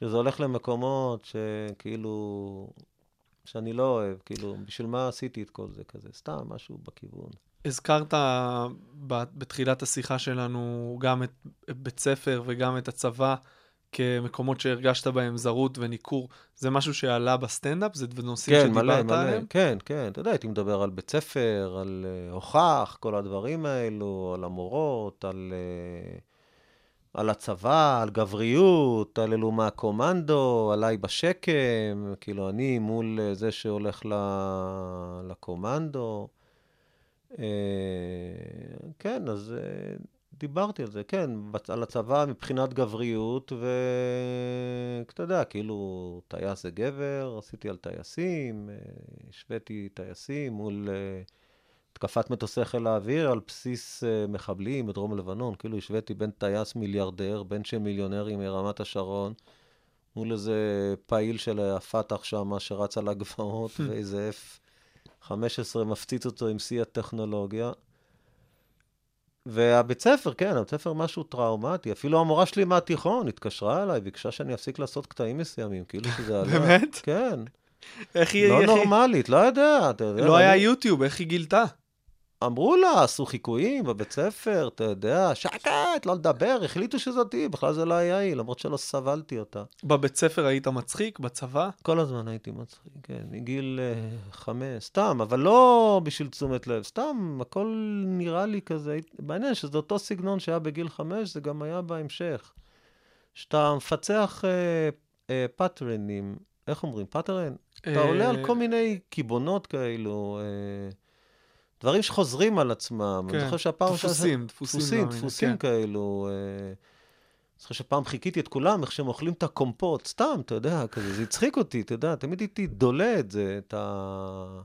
שזה הולך למקומות שכאילו, שאני לא אוהב, כאילו, בשביל מה עשיתי את כל זה כזה? סתם, משהו בכיוון. הזכרת בתחילת השיחה שלנו גם את בית ספר וגם את הצבא כמקומות שהרגשת בהם זרות וניכור. זה משהו שעלה בסטנדאפ? זה נושאים כן, שדיברת מלא, מלא. עליהם? כן, כן, אתה יודע, הייתי מדבר על בית ספר, על uh, הוכח, כל הדברים האלו, על המורות, על, uh, על הצבא, על גבריות, על אלו מהקומנדו, עליי בשקם, כאילו, אני מול uh, זה שהולך לקומנדו. Uh, כן, אז uh, דיברתי על זה, כן, על הצבא מבחינת גבריות, ואתה יודע, כאילו, טייס זה גבר, עשיתי על טייסים, אה, השוויתי טייסים מול אה, התקפת מטוסי חיל האוויר על בסיס אה, מחבלים בדרום לבנון, כאילו השוויתי בין טייס מיליארדר, בין של מיליונרים מרמת השרון, מול איזה פעיל של הפת"ח שם שרץ על הגבעות, ואיזה F-15 מפציץ אותו עם שיא הטכנולוגיה. והבית ספר, כן, הבית ספר משהו טראומטי. אפילו המורה שלי מהתיכון התקשרה אליי, ביקשה שאני אפסיק לעשות קטעים מסוימים, כאילו שזה עלה. באמת? כן. איך היא... לא איך היא- נורמלית, לא יודע. לא היה יוטיוב, איך היא גילתה? אמרו לה, עשו חיקויים בבית ספר, אתה יודע, שקט, לא לדבר, החליטו שזאת היא, בכלל זה לא היה היא, למרות שלא סבלתי אותה. בבית ספר היית מצחיק? בצבא? כל הזמן הייתי מצחיק, כן, מגיל אה, חמש, סתם, אבל לא בשביל תשומת לב, סתם, הכל נראה לי כזה, מעניין שזה אותו סגנון שהיה בגיל חמש, זה גם היה בהמשך. שאתה מפצח אה, אה, patternים, איך אומרים, pattern? אתה אה, עולה על כל מיני קיבעונות כאלו, אה, דברים שחוזרים על עצמם. כן, אני זוכר שהפעם... דפוסים, דפוסים דפוסים, מאמינים, דפוסים כן. כאלו. אה, אני זוכר שפעם חיקיתי את כולם, איך שהם אוכלים את הקומפוט, סתם, אתה יודע, כזה, זה הצחיק אותי, אתה יודע, תמיד הייתי דולה את זה, את ה...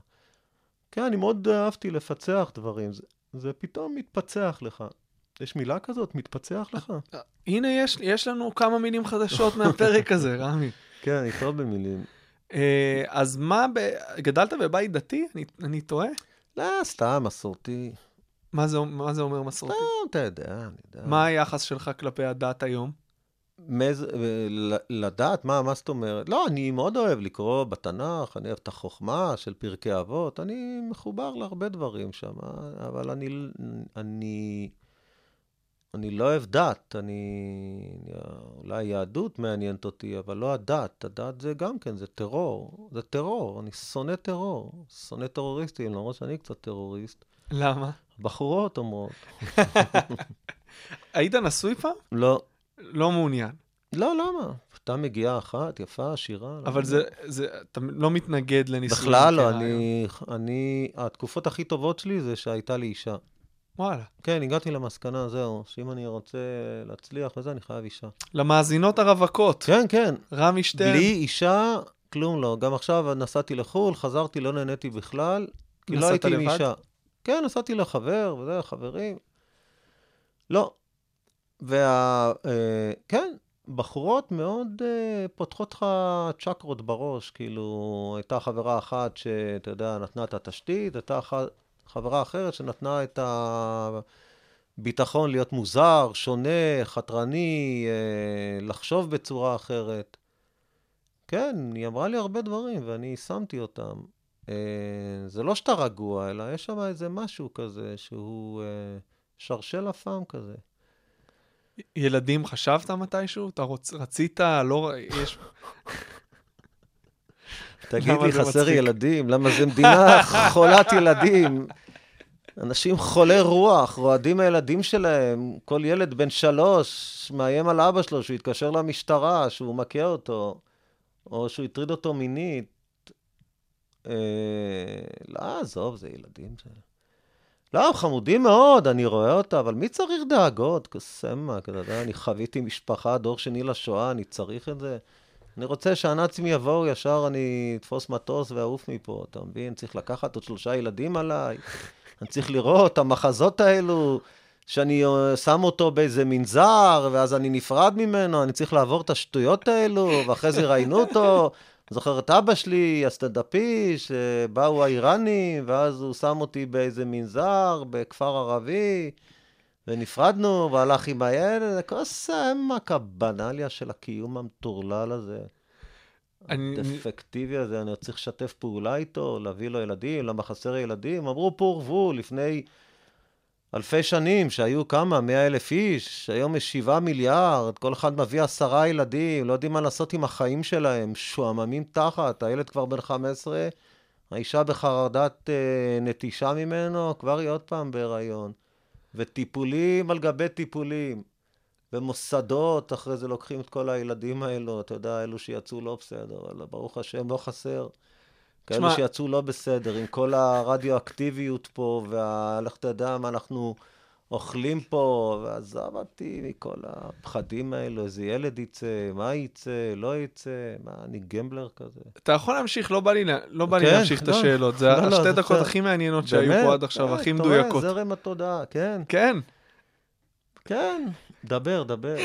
כן, אני מאוד אהבתי לפצח דברים, זה, זה פתאום מתפצח לך. יש מילה כזאת? מתפצח לך? הנה, יש, יש לנו כמה מילים חדשות מהפרק הזה, רמי. כן, אני טוב במילים. אה, אז מה, ב... גדלת בבית דתי? אני, אני טועה? לא, סתם, מסורתי. מה זה, מה זה אומר מסורתי? סתם, אתה יודע, אני יודע. מה היחס שלך כלפי הדת היום? מז... אה, לדעת, מה, מה זאת אומרת? לא, אני מאוד אוהב לקרוא בתנ"ך, אני אוהב את החוכמה של פרקי אבות, אני מחובר להרבה דברים שם, אבל אני, אני, אני לא אוהב דת, אני, אולי יהדות מעניינת אותי, אבל לא הדת, הדת זה גם כן, זה טרור, זה טרור, אני שונא טרור, שונא טרוריסטים, למרות שאני קצת טרוריסט. למה? בחורות אומרות, היית נשוי פעם? לא. לא מעוניין. לא, למה? אתה מגיעה אחת, יפה, עשירה. אבל למה? זה, זה, אתה לא מתנגד לנישואים. בכלל לא. אני, אני, התקופות הכי טובות שלי זה שהייתה לי אישה. וואלה. כן, הגעתי למסקנה, זהו, שאם אני רוצה להצליח וזה, אני חייב אישה. למאזינות הרווקות, כן, כן, רמי שטרן. בלי אישה, כלום לא. גם עכשיו נסעתי לחו"ל, חזרתי, לא נהניתי בכלל, כי לא הייתי עם לבד? אישה. כן, נסעתי לחבר, וזה, חברים. לא. וה... אה, כן, בחורות מאוד אה, פותחות לך צ'קרות בראש, כאילו, הייתה חברה אחת שאתה יודע, נתנה את התשתית, הייתה אח... חברה אחרת שנתנה את הביטחון להיות מוזר, שונה, חתרני, אה, לחשוב בצורה אחרת. כן, היא אמרה לי הרבה דברים, ואני יישמתי אותם. אה, זה לא שאתה רגוע, אלא יש שם איזה משהו כזה שהוא... אה, שרשל אפם כזה. ילדים חשבת מתישהו? אתה רוצ... רצית, לא... יש... תגיד לי, חסר? ילדים? למה זה מדינה חולת ילדים? אנשים חולי רוח, רועדים מהילדים שלהם. כל ילד בן שלוש מאיים על אבא שלו שהוא יתקשר למשטרה, שהוא מכה אותו, או שהוא הטריד אותו מינית. אה, לא, עזוב, זה ילדים. זה... לא, הם חמודים מאוד, אני רואה אותה, אבל מי צריך דאגות? קוסמה, אתה יודע, אני חוויתי משפחה, דור שני לשואה, אני צריך את זה. אני רוצה שהנאצים יבואו, ישר אני אתפוס מטוס ואעוף מפה, אתה מבין? צריך לקחת עוד שלושה ילדים עליי. אני צריך לראות את המחזות האלו, שאני אה, שם אותו באיזה מנזר, ואז אני נפרד ממנו, אני צריך לעבור את השטויות האלו, ואחרי זה ראיינו אותו. זוכר את אבא שלי, הסטנדאפיסט, שבאו האיראנים, ואז הוא שם אותי באיזה מנזר, בכפר ערבי, ונפרדנו, והלך עם הילד, כוס העמק הבנאליה של הקיום המטורלל הזה. אני- הדפקטיבי הזה, אני צריך לשתף פעולה איתו, להביא לו ילדים, למה חסר ילדים? אמרו פור ורבו לפני אלפי שנים, שהיו כמה? מאה אלף איש, היום יש שבעה מיליארד, כל אחד מביא עשרה ילדים, לא יודעים מה לעשות עם החיים שלהם, משועממים תחת, הילד כבר בן 15, האישה בחרדת אה, נטישה ממנו, כבר היא עוד פעם בהיריון. וטיפולים על גבי טיפולים. ומוסדות, אחרי זה לוקחים את כל הילדים האלו, אתה יודע, אלו שיצאו לא בסדר, אבל ברוך השם לא חסר. כאלו שיצאו לא בסדר, עם כל הרדיואקטיביות פה, ולך תדע מה אנחנו אוכלים פה, ועזב אותי מכל הפחדים האלו, איזה ילד יצא, מה יצא, לא יצא, מה, אני גמבלר כזה. אתה יכול להמשיך, לא בא לי, לא בא לי כן, להמשיך את לא, השאלות. זה לא, לא, השתי זה דקות בסדר. הכי מעניינות שהיו? פה עד עכשיו, אה, הכי אתה רואה, מדויקות. זרם התודעה, כן, כן. כן, דבר, דבר.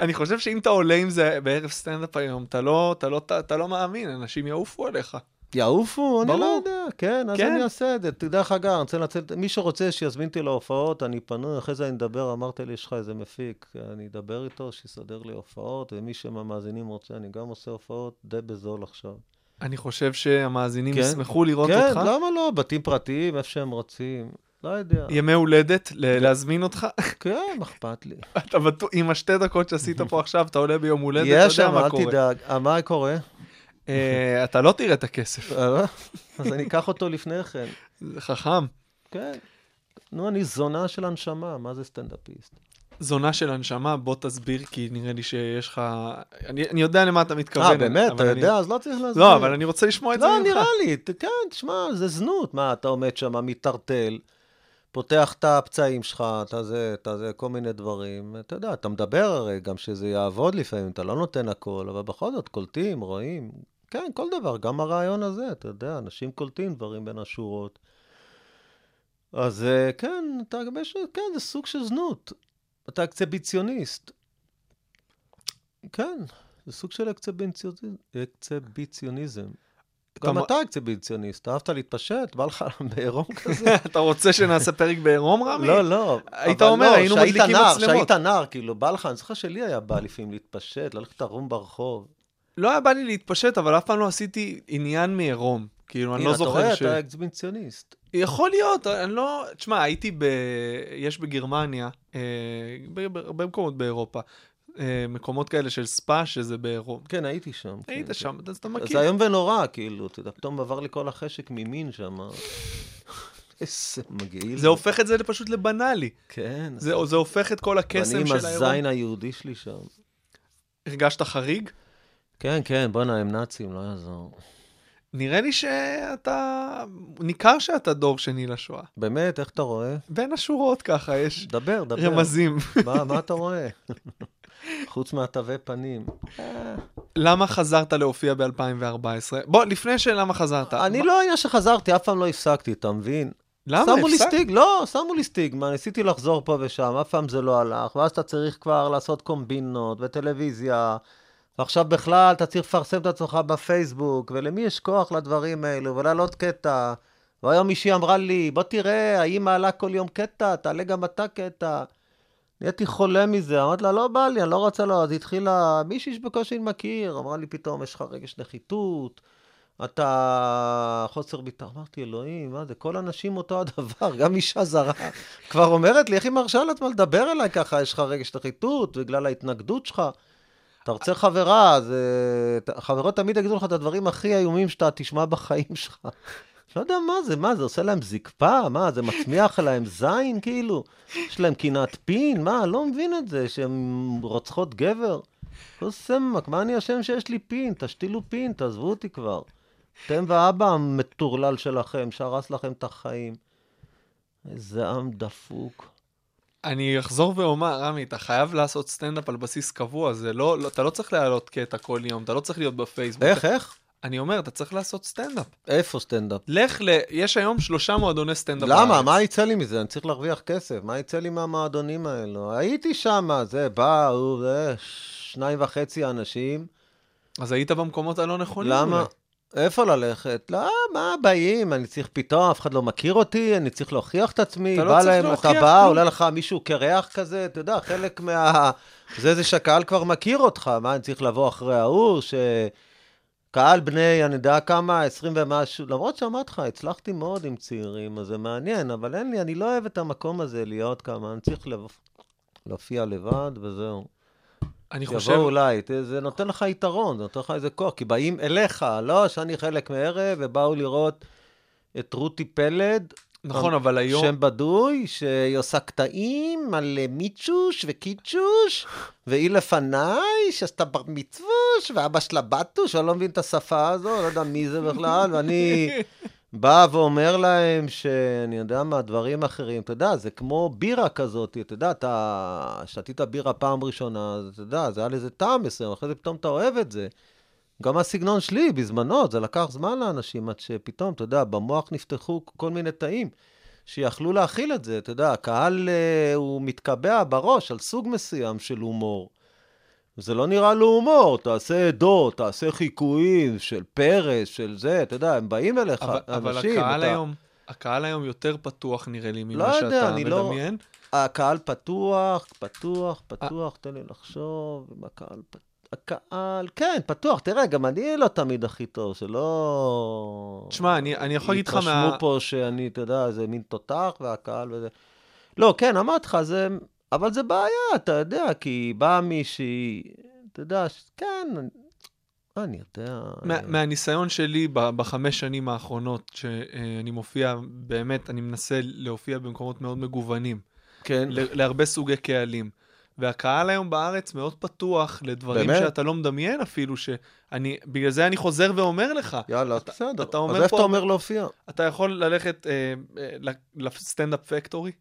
אני חושב שאם אתה עולה עם זה בערב סטנדאפ היום, אתה לא, אתה לא, אתה לא מאמין, אנשים יעופו עליך. יעופו? אני. לא יודע, כן, אז כן. אני אעשה את זה. דרך אגב, אני רוצה לנצל, מי שרוצה שיזמין אותי להופעות, אני פנוי, אחרי זה אני אדבר, אמרת לי, יש לך איזה מפיק, אני אדבר איתו, שיסדר לי הופעות, ומי שמהמאזינים רוצה, אני גם עושה הופעות די בזול עכשיו. אני חושב שהמאזינים כן. ישמחו לראות כן, אותך. למה לא? בתים פרטיים, איפה שהם רוצים. לא יודע. ימי הולדת, ל- להזמין אותך. כן, אכפת לי. אתה בטוח, עם השתי דקות שעשית פה עכשיו, אתה עולה ביום הולדת, יש אתה יודע שם, מה אל קורה. תדאג. אה, מה קורה? אה, אתה לא תראה את הכסף, אה, אז אני אקח אותו לפני כן. זה חכם. כן. נו, אני זונה של הנשמה, מה זה סטנדאפיסט? זונה של הנשמה, בוא תסביר, כי נראה לי שיש לך... אני, אני יודע למה אתה מתכוון. אה, באמת? אתה אני- יודע? אז לא צריך להסביר. לא, אבל אני רוצה לשמוע את זה לא, ממך. נראה לי, ת- כן, תשמע, זה זנות. מה, אתה עומד שם, מתערטל, פותח את הפצעים שלך, אתה זה, אתה זה, כל מיני דברים. אתה יודע, אתה מדבר הרי גם שזה יעבוד לפעמים, אתה לא נותן הכל, אבל בכל זאת קולטים, רואים. כן, כל דבר, גם הרעיון הזה, אתה יודע, אנשים קולטים דברים בין השורות. אז אה, כן, אתה יש, כן, זה סוג של זנות. אתה אקציביציוניסט. כן, זה סוג של. אקציביציוניזם. גם אתה- אקציביציוניסט, אהבת להתפשט? בא לך בעירום כזה? אתה רוצה שנעשה פרק בעירום, רמי? לא, לא. היית אומר, לא, היינו מדליקים מצלמות. שהיית נער, כאילו, בא לך, אני זוכר שלי היה בא לפעמים להתפשט, ללכת ערום ברחוב. לא היה בא לי להתפשט, אבל אף פעם לא עשיתי עניין מעירום. כאילו, אני לא אתה זוכר רואה, ש... אתה אקציביציוניסט. יכול להיות, אני לא... תשמע, הייתי ב... יש בגרמניה, אה, בהרבה מקומות באירופה, אה, מקומות כאלה של ספא, שזה בעירום. כן, הייתי שם. היית כן, שם, אז אתה כן. מכיר. זה איום ונורא, כאילו, אתה יודע, פתאום עבר לי כל החשק ממין שם. איזה מגעיל. זה הופך את זה פשוט לבנאלי. כן. זה, זה הופך את כל הקסם ואני של עם העירום. הזין היהודי שלי שם. הרגשת חריג? כן, כן, בואנה, הם נאצים, לא יעזור. נראה לי שאתה... ניכר שאתה דור שני לשואה. באמת, איך אתה רואה? בין השורות ככה יש דבר, דבר. רמזים. מה, מה אתה רואה? חוץ מהתווי פנים. למה חזרת להופיע ב-2014? בוא, לפני שלמה חזרת. אני מה- לא העניין שחזרתי, אף פעם לא הפסקתי, אתה מבין? למה? שמו לי? סטיג, לא, שמו לי סטיגמה, ניסיתי לחזור פה ושם, אף פעם זה לא הלך, ואז אתה צריך כבר לעשות קומבינות וטלוויזיה, ועכשיו בכלל אתה צריך לפרסם את עצמך בפייסבוק, ולמי יש כוח לדברים האלו, ולהעלות קטע. והיום מישהי אמרה לי, בוא תראה, האמא עלה כל יום קטע, תעלה גם אתה קטע. נהייתי חולה מזה, אמרתי לה, לא בא לי, אני לא רוצה לו, אז התחילה מישהי שבקושי מכיר, אמרה לי פתאום, יש לך רגש נחיתות, אתה חוסר ביטחון. אמרתי, אלוהים, מה זה, כל הנשים אותו הדבר, גם אישה זרה. כבר אומרת לי, איך היא מרשה לעצמה לדבר אליי ככה? יש לך רגש נחיתות בגלל ההתנגדות שלך. אתה רוצה חברה, אז אה, חברות תמיד יגידו לך את הדברים הכי איומים שאתה תשמע בחיים שלך. לא יודע מה זה, מה זה עושה להם זקפה? מה, זה מצמיח להם זין כאילו? יש להם קנאת פין? מה, לא מבין את זה, שהן רוצחות גבר. לא סמק, מה אני אשם שיש לי פין? תשתילו פין, תעזבו אותי כבר. אתם ואבא המטורלל שלכם, שהרס לכם את החיים. איזה עם דפוק. אני אחזור ואומר, רמי, אתה חייב לעשות סטנדאפ על בסיס קבוע, זה לא, לא, אתה לא צריך להעלות קטע כל יום, אתה לא צריך להיות בפייסבוק. איך, איך? אני אומר, אתה צריך לעשות סטנדאפ. איפה סטנדאפ? לך ל... יש היום שלושה מועדוני סטנדאפ למה? בארץ. מה יצא לי מזה? אני צריך להרוויח כסף. מה יצא לי מהמועדונים האלו? הייתי שם, זה, באו, זה, שניים וחצי אנשים. אז היית במקומות הלא נכונים. למה? אולי. איפה ללכת? לא, מה באים? אני צריך פתאום, אף אחד לא מכיר אותי, אני צריך להוכיח את עצמי. אתה לא צריך להם, להוכיח אתה בא, כלום. עולה לך מישהו קירח כזה, אתה יודע, חלק מה... זה זה שהקהל כבר מכיר אותך. מה, אני צריך לבוא אחרי ההוא, ש... קהל בני, אני יודע כמה, 20 ומשהו, למרות שאמרתי לך, הצלחתי מאוד עם צעירים, אז זה מעניין, אבל אין לי, אני לא אוהב את המקום הזה להיות כמה, אני צריך. להופיע לבד וזהו. אני יבואו חושב, אולי, ת- זה נותן לך יתרון, זה נותן לך איזה כוח, כי באים אליך, לא שאני חלק מערב, ובאו לראות את רותי פלד, נכון, אבל היום... שם בדוי, שהיא עושה קטעים על אה, מיצ'וש וקיצ'וש, והיא לפניי, שעשתה בר מצווש, ואבא שלה בטוש, אני לא מבין את השפה הזו, לא יודע מי זה בכלל, ואני בא ואומר להם שאני יודע מה, דברים אחרים, אתה יודע, זה כמו בירה כזאת, אתה יודע, אתה שתית בירה פעם ראשונה, אתה יודע, זה היה לזה טעם מסוים, אחרי זה פתאום אתה אוהב את זה. גם הסגנון שלי, בזמנו, זה לקח זמן לאנשים עד שפתאום, אתה יודע, במוח נפתחו כל מיני תאים שיכלו להכיל את זה. אתה יודע, הקהל אה, הוא מתקבע בראש על סוג מסוים של הומור. זה לא נראה לו הומור, תעשה עדות, תעשה חיקויים של פרס, של זה, אתה יודע, הם באים אליך, אבל, אבל אנשים. הקהל אתה... היום, הקהל היום יותר פתוח נראה לי ממה לא יודע, שאתה אני לא- מדמיין. הקהל פתוח, פתוח, פתוח, תן לי לחשוב, אם הקהל פתוח. הקהל, כן, פתוח. תראה, גם אני לא תמיד הכי טוב, שלא... תשמע, אני- אני יכול להגיד לך מה- יתרשמו פה שאני, אתה יודע, איזה מין תותח והקהל וזה. לא, כן, אמרתי לך, זה... אבל זה בעיה, אתה יודע, כי באה מישהי, אתה יודע, כן, אני- אני יודע. מה, מהניסיון שלי ב- בחמש שנים האחרונות, שאני מופיע, באמת, אני מנסה להופיע במקומות מאוד מגוונים, כן. להרבה סוגי קהלים. והקהל היום בארץ מאוד פתוח לדברים באמת? שאתה לא מדמיין אפילו, שאני, בגלל זה אני חוזר ואומר לך, יאללה, בסדר. אתה אז אומר איפה פה- אתה אומר להופיע? אתה יכול ללכת אה, אה, לסטנדאפ פקטורי,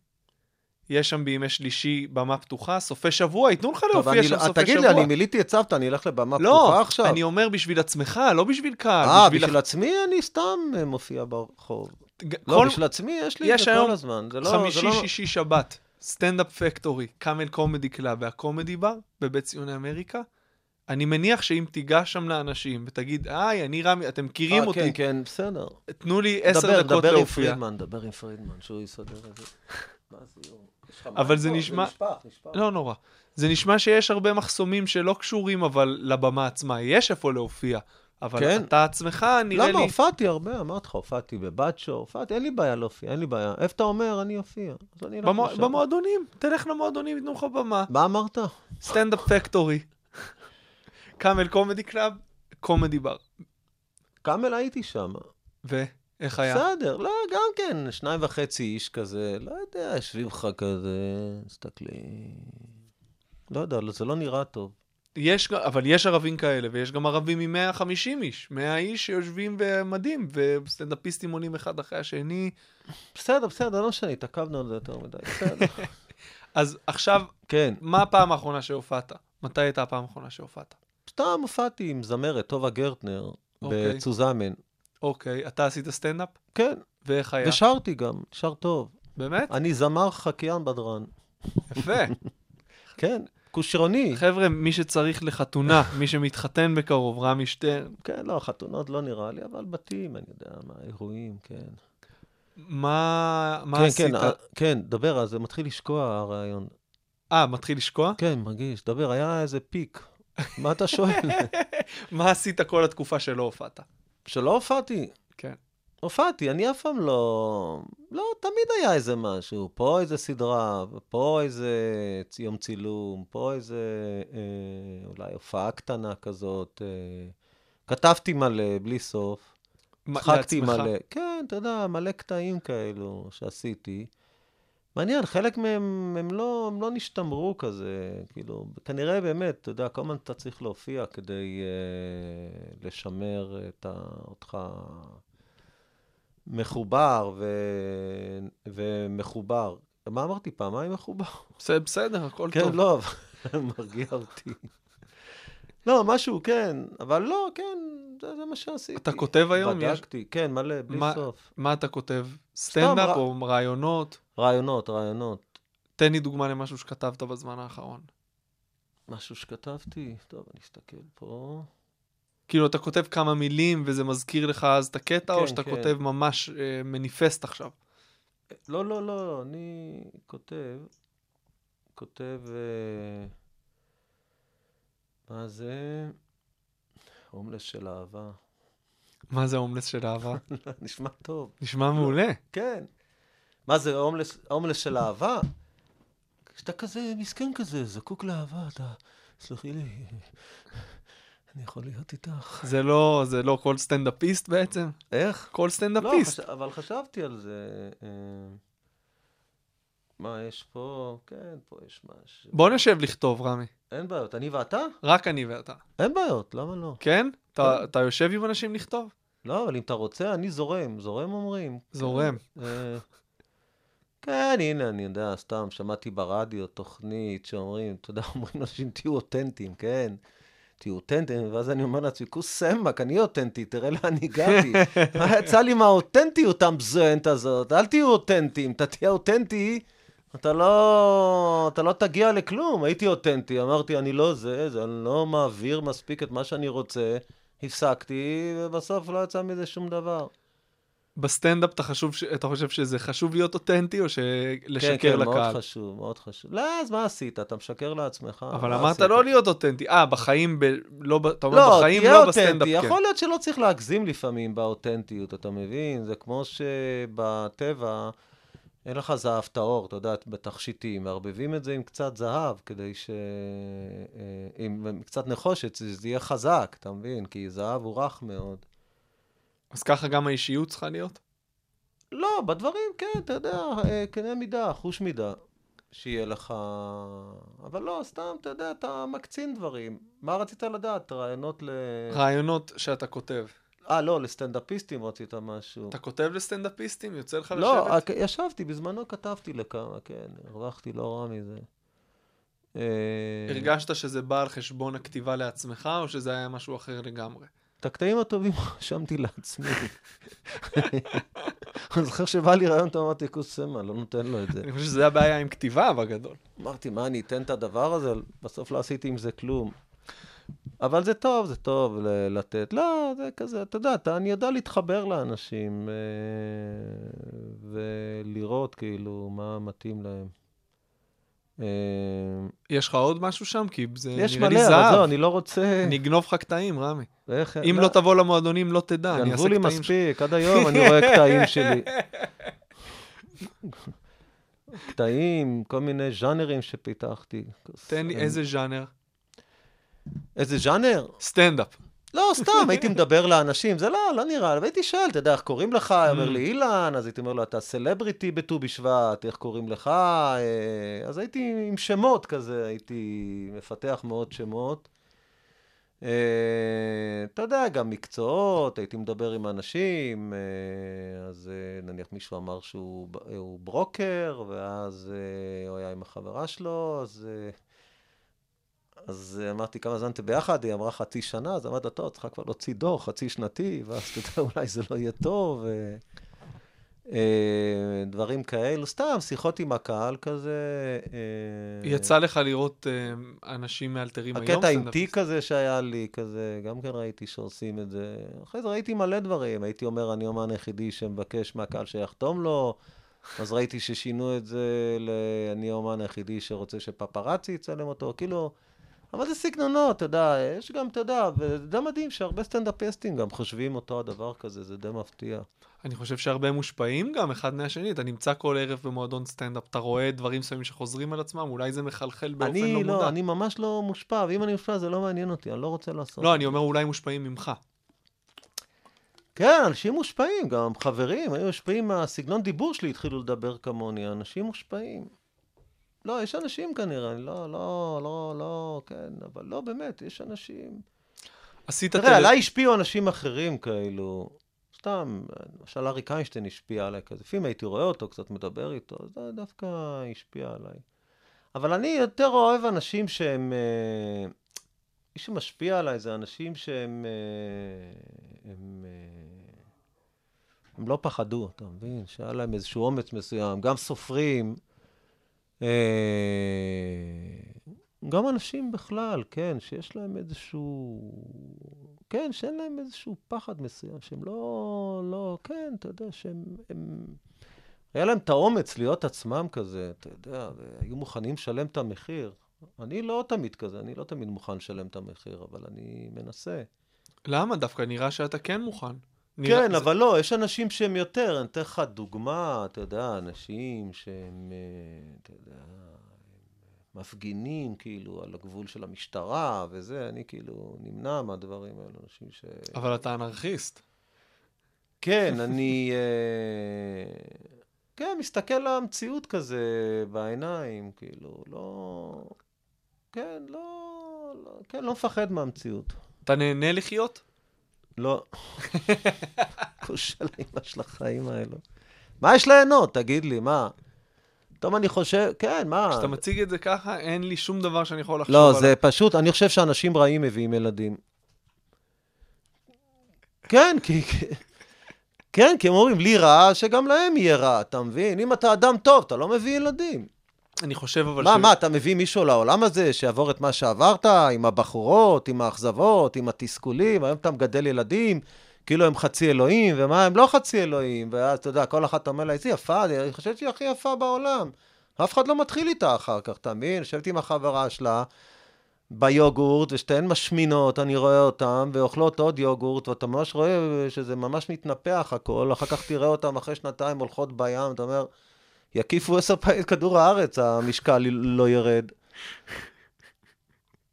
יש שם בימי שלישי במה פתוחה, סופי שבוע, ייתנו לך להופיע שם לא- סופי תגיד שבוע. לי, אני מילאתי את סבתא, אני אלך לבמה לא, פתוחה עכשיו? אני אומר בשביל עצמך, לא בשביל קהל. אה, בשביל בשביל עצמי אני סתם אה, מופיע ברחוב. לא, כל- בשביל עצמי יש לי את יש זה היום כל הזמן. זה לא... חמישי, זה לא... שישי, שבת, סטנדאפ פקטורי, קאמל קומדי קלאב והקומדי בר בבית ציוני אמריקה. אני מניח שאם תיגש שם לאנשים ותגיד, היי, אני רמי, אתם מכירים אה, אותי, כן, כן, בסדר. תנו לי עשר דקות דבר עם להופיע. פרידמן, דבר עם פרידמן, שהוא יסדר את זה. מה זה, יואו? אבל זה? נשמע-. לא נורא. זה נשמע שיש הרבה מחסומים שלא קשורים אבל לבמה עצמה, יש איפה להופיע. אבל כן. אתה עצמך, נראה למה? לי... הופעתי הרבה, אמרתי לך, הופעתי בבאצ'ו, הופעתי, אין לי בעיה להופיע, אין לי בעיה. איפה אתה אומר, אני אופיע. אז אני אלך במו- לשם. במועדונים, תלך למועדונים, ייתנו לך במה. מה אמרת? סטנדאפ פקטורי. קאמל קומדי קלאב, קומדי בר. קאמל הייתי שם. ואיך היה? בסדר, לא, גם כן, שניים וחצי איש כזה, לא יודע, יושבים לך כזה, מסתכלים. לא יודע, לא, זה לא נראה טוב. יש, אבל יש ערבים כאלה, ויש גם ערבים מ-150 איש. 100 איש שיושבים במדים, וסטנדאפיסטים עולים אחד אחרי השני. בסדר, בסדר, לא משנה, התעכבנו על זה יותר מדי, בסדר. אז עכשיו, כן, מה הפעם האחרונה שהופעת? מתי הייתה הפעם האחרונה שהופעת? סתם הופעתי עם זמרת, טובה גרטנר, אוקיי. בצוזמן. אוקיי, אתה עשית סטנדאפ? כן, ואיך היה? ושרתי גם, שר טוב. באמת? אני זמר חקיין בדרן. יפה. כן, כושרוני. חבר'ה, מי שצריך לחתונה, מי שמתחתן בקרוב, רמי שטרן, כן, לא, חתונות לא נראה לי, אבל בתים, אני יודע מה, אירועים, כן. מה, מה כן, עשית? כן, אה, כן, דבר, אז זה מתחיל לשקוע הרעיון. אה, מתחיל לשקוע? כן, מרגיש, דבר, היה איזה פיק. מה אתה שואל? מה עשית כל התקופה שלא הופעת? שלא הופעתי. כן. הופעתי, אני אף פעם לא... לא, תמיד היה איזה משהו. פה איזה סדרה, פה איזה יום צילום, פה איזה אה, אולי הופעה קטנה כזאת. אה, כתבתי מלא, בלי סוף. מה- צחקתי לעצמך? מלא. כן, אתה יודע, מלא קטעים כאלו שעשיתי. מעניין, חלק מהם הם לא, הם לא נשתמרו כזה, כאילו, כנראה באמת, אתה יודע, כל הזמן אתה צריך להופיע כדי אה, לשמר את ה, אותך מחובר ו, ומחובר. מה אמרתי? פעמיים מחובר? בסדר, בסדר, הכל כן, טוב. לא, אבל מרגיע אותי. לא, משהו, כן, אבל לא, כן, זה, זה מה שעשיתי. אתה כותב היום? יש- בדקתי, כן, מלא, בלי מה- סוף. מה אתה כותב? סטנדאפ או רעיונות? רעיונות, רעיונות. תן לי דוגמה למשהו שכתבת בזמן האחרון. משהו שכתבתי, טוב, אני אסתכל פה. כאילו, אתה כותב כמה מילים וזה מזכיר לך אז את הקטע, או כן, שאתה כן. כותב ממש אה, מניפסט עכשיו? לא, לא, לא, אני כותב, כותב, אה, מה זה? הומלס של אהבה. מה זה הומלס של אהבה? נשמע טוב. נשמע מעולה. כן. מה זה הומלס, הומלס של אהבה? כשאתה כזה מסכן כזה, זקוק לאהבה, אתה... סלחי לי, אני יכול להיות איתך. זה לא, זה לא כל סטנדאפיסט בעצם? איך? כל לא, סטנדאפיסט. חש... אבל חשבתי על זה. אה, מה יש פה? כן, פה יש משהו. בוא נשב לכתוב, רמי. אין בעיות. אני ואתה? רק אני ואתה. אין בעיות, למה לא? כן? אתה, כן. אתה יושב עם אנשים לכתוב? לא, אבל אם אתה רוצה, אני זורם. זורם אומרים. זורם. אה, כן, הנה, אני יודע, סתם, שמעתי ברדיו תוכנית שאומרים, אתה יודע, אומרים לאנשים, תהיו אותנטיים, כן? תהיו אותנטיים, ואז אני אומר לעצמי, כוס סמק, אני אותנטי, תראה לאן הגעתי. מה יצא לי מהאותנטיות המזוינת הזאת? אל תהיו אותנטיים, אתה תהיה אותנטי, אתה לא, אתה לא תגיע לכלום. הייתי אותנטי, אמרתי, אני לא זה, זה, אני לא מעביר מספיק את מה שאני רוצה, הפסקתי, ובסוף לא יצא מזה שום דבר. בסטנדאפ אתה, חשוב, אתה חושב שזה חשוב להיות אותנטי, או שלשקר כן, כן, מאוד לקהל? חשוב, מאוד חשוב. לא, אז מה עשית? אתה משקר לעצמך. אבל אמרת? לא להיות אותנטי. אה, בחיים, ב... לא, אתה אומר לא, בחיים, לא אותנטי. בסטנדאפ, כן. יכול להיות שלא צריך להגזים לפעמים באותנטיות, אתה מבין? זה כמו שבטבע אין לך זהב טהור, אתה יודע, בתכשיטים, מערבבים את זה עם קצת זהב, כדי ש... אה, עם קצת נחושת, שזה יהיה חזק, אתה מבין? כי זהב הוא רך מאוד. אז ככה גם האישיות צריכה להיות? לא, בדברים, כן, אתה יודע, אה, קנה מידה, חוש מידה. שיהיה לך... אבל לא, סתם, אתה יודע, אתה מקצין דברים. מה רצית לדעת? רעיונות ל... רעיונות שאתה כותב. אה, לא, לסטנדאפיסטים רצית משהו. אתה כותב לסטנדאפיסטים? יוצא לך לא, לשבת? אה, ישבתי, בזמנו כתבתי לכמה, כן, הרווחתי לא רע מזה. אה, הרגשת שזה בא על חשבון הכתיבה לעצמך, או שזה היה משהו אחר לגמרי? את הקטעים הטובים רשמתי לעצמי. אני זוכר שבא לי רעיון, טוב, אמרתי, כוס סמה, לא נותן לו את זה. אני חושב שזה הבעיה עם כתיבה בגדול. אמרתי, מה, אני אתן את הדבר הזה? בסוף לא עשיתי עם זה כלום. אבל זה טוב, זה טוב לתת. לא, זה כזה, אתה יודע, אתה, אני יודע להתחבר לאנשים אה, ולראות כאילו מה מתאים להם. אה, יש לך עוד משהו שם? כי זה יש נראה לי מלא, אבל זהו, זהב. אני לא רוצה... אני אגנוב לך קטעים, רמי. איך- אם לא תבוא למועדונים, לא תדע, אני גנבו אעשה לי קטעים. ש- מספיק, עד היום אני רואה קטעים שלי. קטעים, כל מיני ז'אנרים שפיתחתי. תן לי איזה ז'אנר. איזה ז'אנר? סטנדאפ. לא, סתם, הייתי מדבר לאנשים, זה לא, לא נראה, והייתי שואל, אתה יודע, איך קוראים לך? Mm. אומר לי אילן, אז הייתי אומר לו, אתה סלבריטי בט"ו בשבט, איך קוראים לך? אה, אז הייתי עם שמות כזה, הייתי מפתח מאוד שמות. אה, אתה יודע, גם מקצועות, הייתי מדבר עם אנשים, אה, אז נניח מישהו אמר שהוא ברוקר, ואז הוא היה עם החברה שלו, אז... אז אה, אמרתי, כמה זמן אתם ביחד? היא אמרה חצי שנה, אז אמרת, טוב, צריכה כבר להוציא דוח חצי שנתי, ואז אתה יודע, אולי זה לא יהיה טוב. אה, אה, דברים כאלו, סתם, שיחות עם הקהל כזה. יצא לך לראות אנשים מאלתרים היום? הקטע עם? תיק כזה שהיה לי, כזה, גם כן ראיתי שעושים את זה. אחרי זה ראיתי מלא דברים. הייתי אומר, אני אומן היחידי שמבקש מהקהל שיחתום לו, אז ראיתי ששינו את זה ל... אני האומן היחידי שרוצה שפפרצי יצלם אותו. כאילו, אבל זה סגנונות, אתה יודע, יש גם, אתה יודע, וזה די מדהים שהרבה סטנדאפיסטים גם חושבים אותו הדבר כזה, זה די מפתיע. אני חושב שהרבה מושפעים גם אחד מהשני. אתה נמצא כל ערב במועדון סטנדאפ, אתה רואה דברים מסוימים שחוזרים על עצמם, אולי זה מחלחל באופן אני לא לא, מודע. אני ממש לא מושפע, ואם אני מושפע זה לא מעניין אותי, אני לא רוצה לעשות. לא, אני אומר אולי מושפעים ממך. כן, אנשים מושפעים, גם חברים היו מושפעים מהסגנון דיבור שלי, התחילו לדבר כמוני, אנשים מושפעים. לא, יש אנשים כנראה, אני לא, לא, לא, לא, כן, אבל לא, באמת, יש אנשים... עשית תראה, טל- עליי השפיעו אנשים אחרים כאלו. סתם, למשל אריק איינשטיין השפיע עליי כזה. לפעמים הייתי רואה אותו, קצת מדבר איתו, זה דווקא השפיע עליי. אבל אני יותר אוהב אנשים שהם... אה, מי שמשפיע עליי זה אנשים שהם... אה, הם, אה, הם לא פחדו, אתה מבין? שהיה להם איזשהו אומץ מסוים. גם סופרים, גם אנשים בכלל, כן, שיש להם איזשהו... כן, שאין להם איזשהו פחד מסוים, שהם לא... לא... כן, אתה יודע, שהם... הם... היה להם את האומץ להיות עצמם כזה, אתה יודע, והיו מוכנים לשלם את המחיר. אני לא תמיד כזה, אני לא תמיד מוכן לשלם את המחיר, אבל אני מנסה. למה? דווקא נראה שאתה כן מוכן. כן, זה- אבל לא, יש אנשים שהם יותר, אני אתן לך דוגמה, אתה יודע, אנשים שהם, אה, אתה יודע, מפגינים כאילו על הגבול של המשטרה וזה, אני כאילו נמנע מהדברים האלה, אנשים ש... אבל אתה אנרכיסט. כן, אני... אה, כן, מסתכל על המציאות כזה בעיניים, כאילו, לא... כן, לא... לא כן, לא מפחד מהמציאות. אתה נהנה לחיות? לא. כושל האמא של החיים האלו. מה יש ליהנות? תגיד לי, מה? פתאום אני חושב, כן, מה? כשאתה מציג את זה ככה, אין לי שום דבר שאני יכול לחשוב לא, עליו. זה פשוט, אני חושב שאנשים רעים מביאים ילדים. כן, כי... כן, כי הם אומרים, לי רע, שגם להם יהיה רע, אתה מבין? אם אתה אדם טוב, אתה לא מביא ילדים. אני חושב אבל מה, מה, אתה מביא מישהו לעולם הזה שיעבור את מה שעברת, עם הבחורות, עם האכזבות, עם התסכולים, היום אתה מגדל ילדים, כאילו הם חצי אלוהים, ומה, הם לא חצי אלוהים, ואז, אתה יודע, כל אחת אומר לה, איזה יפה, אני חושבת שהיא הכי יפה בעולם. אף אחד לא מתחיל איתה אחר כך, אתה מבין? יושבת עם החברה שלה ביוגורט, ושתיהן משמינות, אני רואה אותן, ואוכלות עוד יוגורט, ואתה ממש רואה שזה ממש מתנפח הכל, אחר כך תראה אותן אחרי שנתיים הולכות בים, אתה אומר, יקיפו עשר פעמים את כדור הארץ, המשקל לא ירד.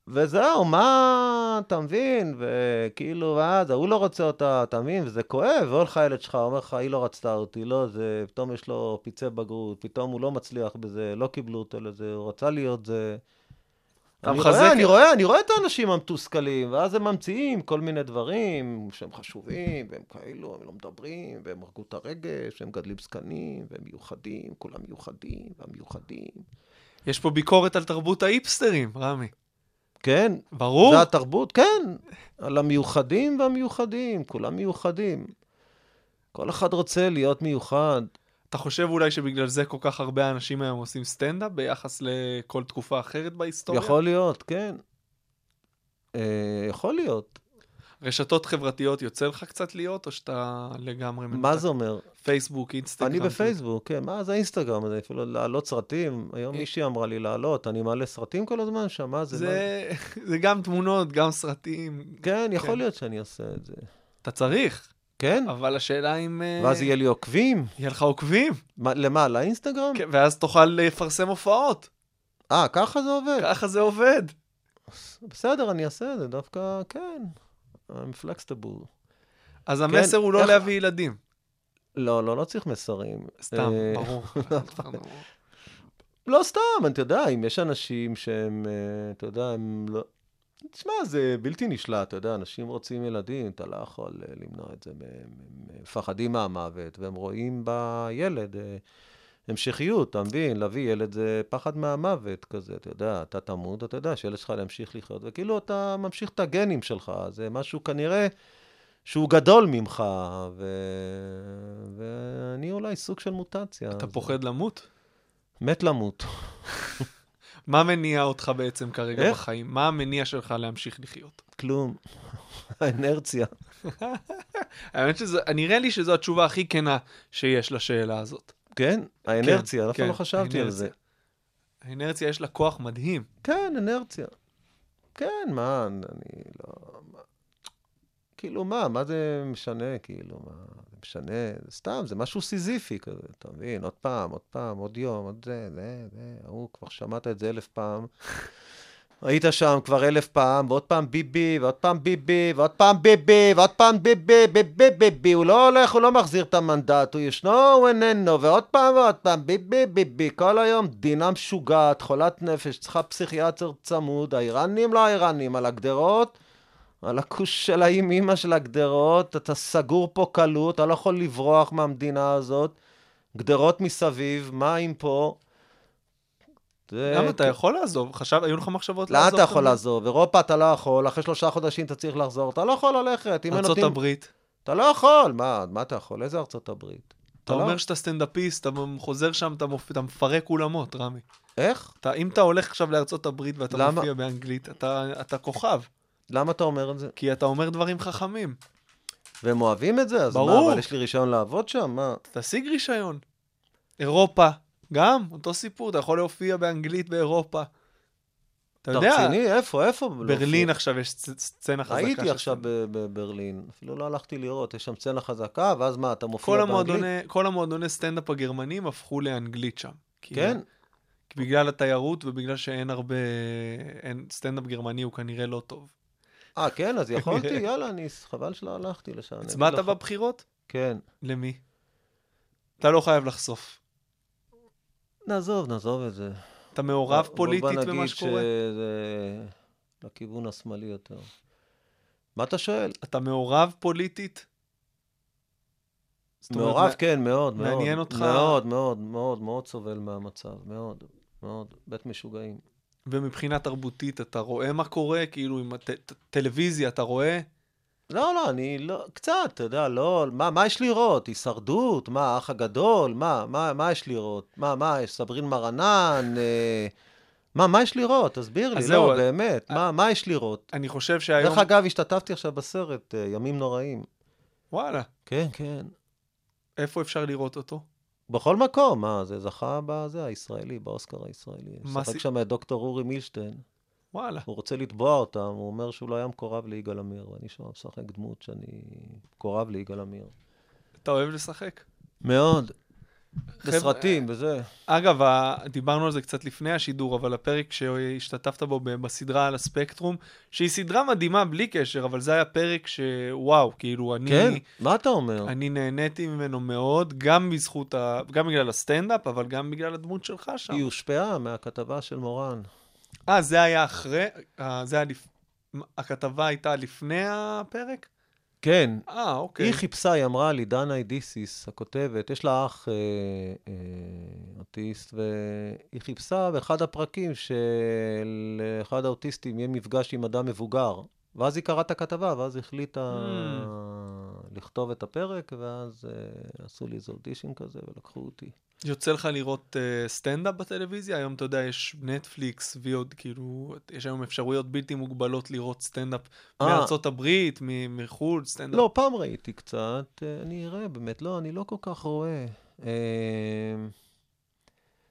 וזהו, מה, אתה מבין? וכאילו, ואז ההוא לא רוצה אותה, אתה מבין? וזה כואב, והולך הילד שלך, אומר לך, היא לא רצתה אותי, לא זה, פתאום יש לו פצעי בגרות, פתאום הוא לא מצליח בזה, לא קיבלו אותו לזה, הוא רצה להיות זה. אתה מחזק רואה, אני רואה, אני רואה את האנשים המתוסכלים, ואז הם ממציאים כל מיני דברים שהם חשובים, והם כאלו, הם לא מדברים, והם הרגו את הרגש, והם מגדלים זקנים, והם מיוחדים, כולם מיוחדים, והמיוחדים. יש פה ביקורת על תרבות האיפסטרים, רמי. כן, ברור. זה התרבות, כן, על המיוחדים והמיוחדים, כולם מיוחדים. כל אחד רוצה להיות מיוחד. אתה חושב אולי שבגלל זה כל כך הרבה אנשים היום עושים סטנדאפ ביחס לכל תקופה אחרת בהיסטוריה? יכול להיות, כן. אה, יכול להיות. רשתות חברתיות יוצא לך קצת להיות, או שאתה לגמרי... מה מנותק? זה אומר? פייסבוק, אינסטגרם. אני בפייסבוק, כן, מה זה אינסטגרם הזה? אפילו להעלות סרטים. היום אה. מישהי אמרה לי לעלות, אני מעלה סרטים כל הזמן שם, מה זה? מה- זה, זה גם תמונות, גם סרטים. כן, יכול כן. להיות שאני אעשה את זה. אתה צריך, כן? אבל השאלה אם... אה, ואז יהיה לי עוקבים? יהיה לך עוקבים, מה, למה, לאינסטגרם? כן, ואז תוכל לפרסם הופעות. אה, ככה זה עובד? ככה זה עובד. בסדר, אני אעשה את זה, דווקא, כן. I'm flexible. אז המסר הוא לא איך- להביא ילדים. לא, לא, לא צריך מסרים. סתם, אה, ברור. לא סתם, אתה יודע, אם יש אנשים שהם, אה, אתה יודע, הם לא... תשמע, זה בלתי נשלט, אתה יודע, אנשים רוצים ילדים, אתה לא יכול אה, למנוע את זה מהם. הם מפחדים מהמוות, והם רואים בילד אה, המשכיות, אתה מבין? להביא ילד זה פחד מהמוות כזה, אתה יודע, אתה תמות, אתה יודע שילד שלך להמשיך לחיות, וכאילו אתה ממשיך את הגנים שלך, זה משהו כנראה שהוא גדול ממך, ו... ואני אולי סוג של מוטציה. אתה אז- פוחד למות? מת למות. מה מניע אותך בעצם כרגע איך? בחיים? מה המניע שלך להמשיך לחיות? כלום. האנרציה. האמת שזה, נראה לי שזו התשובה הכי כנה שיש לשאלה הזאת. כן? האנרציה, אף פעם כן, לא חשבתי על זה. האינרציה יש לה כוח מדהים. כן, אנרציה. כן, מה, אני לא... מה- כאילו, מה, מה זה משנה, כאילו, מה, משנה, סתם, זה משהו סיזיפי כזה, אתה מבין? עוד פעם, עוד פעם, עוד יום, עוד זה, זה, זה, ההוא, כבר שמעת את זה אלף פעם. היית שם כבר אלף פעם, ועוד פעם ביבי, ועוד פעם ביבי, ועוד פעם ביבי, ועוד פעם ביבי, ביבי, ביבי, הוא לא הולך, הוא לא מחזיר את המנדט, הוא ישנו, הוא איננו, ועוד פעם ועוד פעם, ביבי, ביבי, כל היום דינה משוגעת, חולת נפש, צריכה פסיכיאטר צמוד, האיראנים לא האיראנים, על הגדרות, על הכוש של האימא של הגדרות, אתה סגור פה כלוא, אתה לא יכול לברוח מהמדינה הזאת, גדרות מסביב, מים פה. זה- למה אתה יכול לעזוב? חשב, היו לך מחשבות לאן לעזוב? אתה יכול? לעזוב? אירופה אתה לא יכול, אחרי שלושה חודשים אתה צריך לחזור, אתה לא יכול ללכת. ארצות. הברית. אתה לא יכול, מה, מה אתה יכול? איזה ארצות הברית? אתה לא- אומר שאתה סטנדאפיסט, אתה חוזר שם, אתה מופ- אתה מפרק אולמות, רמי. איך? אתה, אם אתה הולך עכשיו לארצות הברית ואתה למה? מופיע באנגלית, אתה, אתה כוכב, למה אתה אומר את זה? כי אתה אומר דברים חכמים. והם אוהבים את זה? אז ברור. מה, אבל יש לי רישיון לעבוד שם? מה? תשיג רישיון. אירופה, גם, אותו סיפור, אתה יכול להופיע באנגלית באירופה. אתה אתה יודע, רציני? איפה? איפה? ברלין לא, עכשיו יש סצ- סצנה חזקה. הייתי של עכשיו בברלין, אפילו לא הלכתי לראות, יש שם סצנה חזקה, ואז מה, אתה מופיע כל באנגלית? המועדוני, כל המועדוני סטנדאפ הגרמנים הפכו לאנגלית שם. כן? כי בגלל התיירות ובגלל שאין הרבה... אין, סטנדאפ גרמני הוא כנראה לא טוב. אה, כן? אז יכולתי? יאללה, אני... חבל שלא הלכתי לשם. הצבעת. בבחירות? כן. למי? אתה לא חייב לחשוף. נעזוב, נעזוב את זה. אתה מעורב בוא- פוליטית בוא במה נגיד שקורה? שזה לכיוון השמאלי יותר. מה אתה שואל? אתה מעורב פוליטית? אומרת, מעורב, מה- כן, מאוד, מאוד. מעניין אותך- מאוד, מאוד, מאוד, מאוד סובל מהמצב, מאוד, מאוד. בית משוגעים. ומבחינה תרבותית אתה רואה מה קורה? כאילו עם הטלוויזיה אתה רואה? לא, לא, אני לא, קצת, אתה יודע, לא, מה, מה יש לראות? הישרדות? מה, האח הגדול? מה, מה, מה יש לראות? מה, מה, יש סברין מרנן? אה, מה, מה יש לראות? תסביר לי, לא, באמת, מה, מה יש לראות? אני חושב שהיום... דרך אגב, השתתפתי עכשיו בסרט, אה, ימים נוראים. וואלה, כן, כן. איפה אפשר לראות אותו? בכל מקום, מה, זה זכה בזה, הישראלי, באוסקר הישראלי. משחק שם את דוקטור אורי מילשטיין. וואלה. הוא רוצה לתבוע אותם, הוא אומר שהוא לא היה מקורב ליגאל עמיר, ואני שם משחק דמות שאני מקורב ליגאל עמיר. אתה אוהב לשחק? מאוד. בסרטים, וזה. אגב, דיברנו על זה קצת לפני השידור, אבל הפרק שהשתתפת בו בסדרה על הספקטרום, שהיא סדרה מדהימה בלי קשר, אבל זה היה פרק שוואו, כאילו, אני... כן? מה אתה אומר? אני נהניתי ממנו מאוד, גם בזכות ה... גם בגלל הסטנדאפ, אבל גם בגלל הדמות שלך שם. היא הושפעה מהכתבה של מורן. אה, זה היה אחרי? אה, זה היה לפ... הכתבה הייתה לפני הפרק? כן. אה, אוקיי. היא חיפשה, היא אמרה לי, דנה אידיסיס, הכותבת, יש לה אח אה, אה, אוטיסט, והיא חיפשה באחד הפרקים שלאחד האוטיסטים יהיה מפגש עם אדם מבוגר. ואז היא קראה את הכתבה, ואז החליטה Hmm. לכתוב את הפרק, ואז אה, עשו לי איזה אודישן כזה, ולקחו אותי. יוצא לך לראות uh, סטנדאפ בטלוויזיה? היום אתה יודע, יש נטפליקס, ו-VOD, כאילו, יש היום אפשרויות בלתי מוגבלות לראות סטנדאפ אה. מארצות הברית, מחו"ל, סטנדאפ. לא, פעם ראיתי קצת, אה, אני אראה, באמת, לא, אני לא כל כך רואה. אה,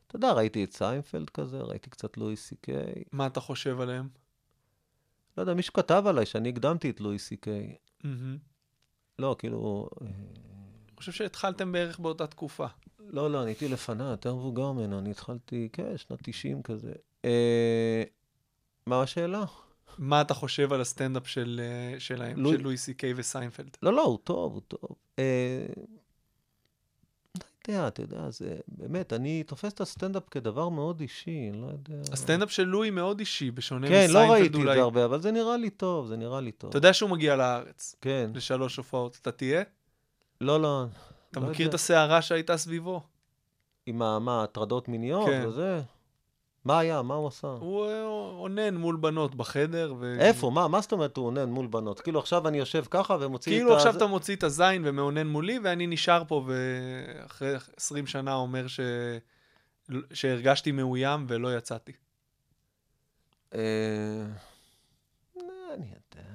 אתה יודע, ראיתי את סיינפלד כזה, ראיתי קצת לואי סי קיי. מה אתה חושב עליהם? לא יודע, מישהו כתב עליי שאני הקדמתי את לואי סי קיי. לא, כאילו, אני חושב שהתחלתם בערך באותה תקופה. לא, לא, אני הייתי לפניו, יותר מבוגר ממנו, אני התחלתי, כן, שנת 90 כזה. אה, מה השאלה? מה אתה חושב על הסטנדאפ של, אה, שלהם, לואי- של לואי סי קיי וסיינפלד? לא, לא, הוא טוב, הוא טוב. אה, לא יודע, אתה יודע, זה באמת, אני תופס את הסטנדאפ כדבר מאוד אישי, אני לא יודע. הסטנדאפ של לואי מאוד אישי, בשונה כן, מסיינפלד לא ראיתי את אולי. זה הרבה, אבל זה נראה לי טוב, זה נראה לי טוב. אתה יודע שהוא מגיע לארץ, כן. לשלוש הופעות. אתה תהיה? לא, לא. אתה לא מכיר יודע. את הסערה שהייתה סביבו? עם מה, הטרדות מיניות כן. וזה? מה היה? מה הוא עשה? הוא אה, אונן מול בנות בחדר. ו... איפה? מה? מה זאת אומרת הוא אונן מול בנות? כאילו עכשיו אני יושב ככה ומוציא את ה... כאילו עכשיו אתה מוציא את הזין ומאונן מולי, ואני נשאר פה ואחרי 20 שנה אומר ש... שהרגשתי מאוים ולא יצאתי. אה, אני יודע.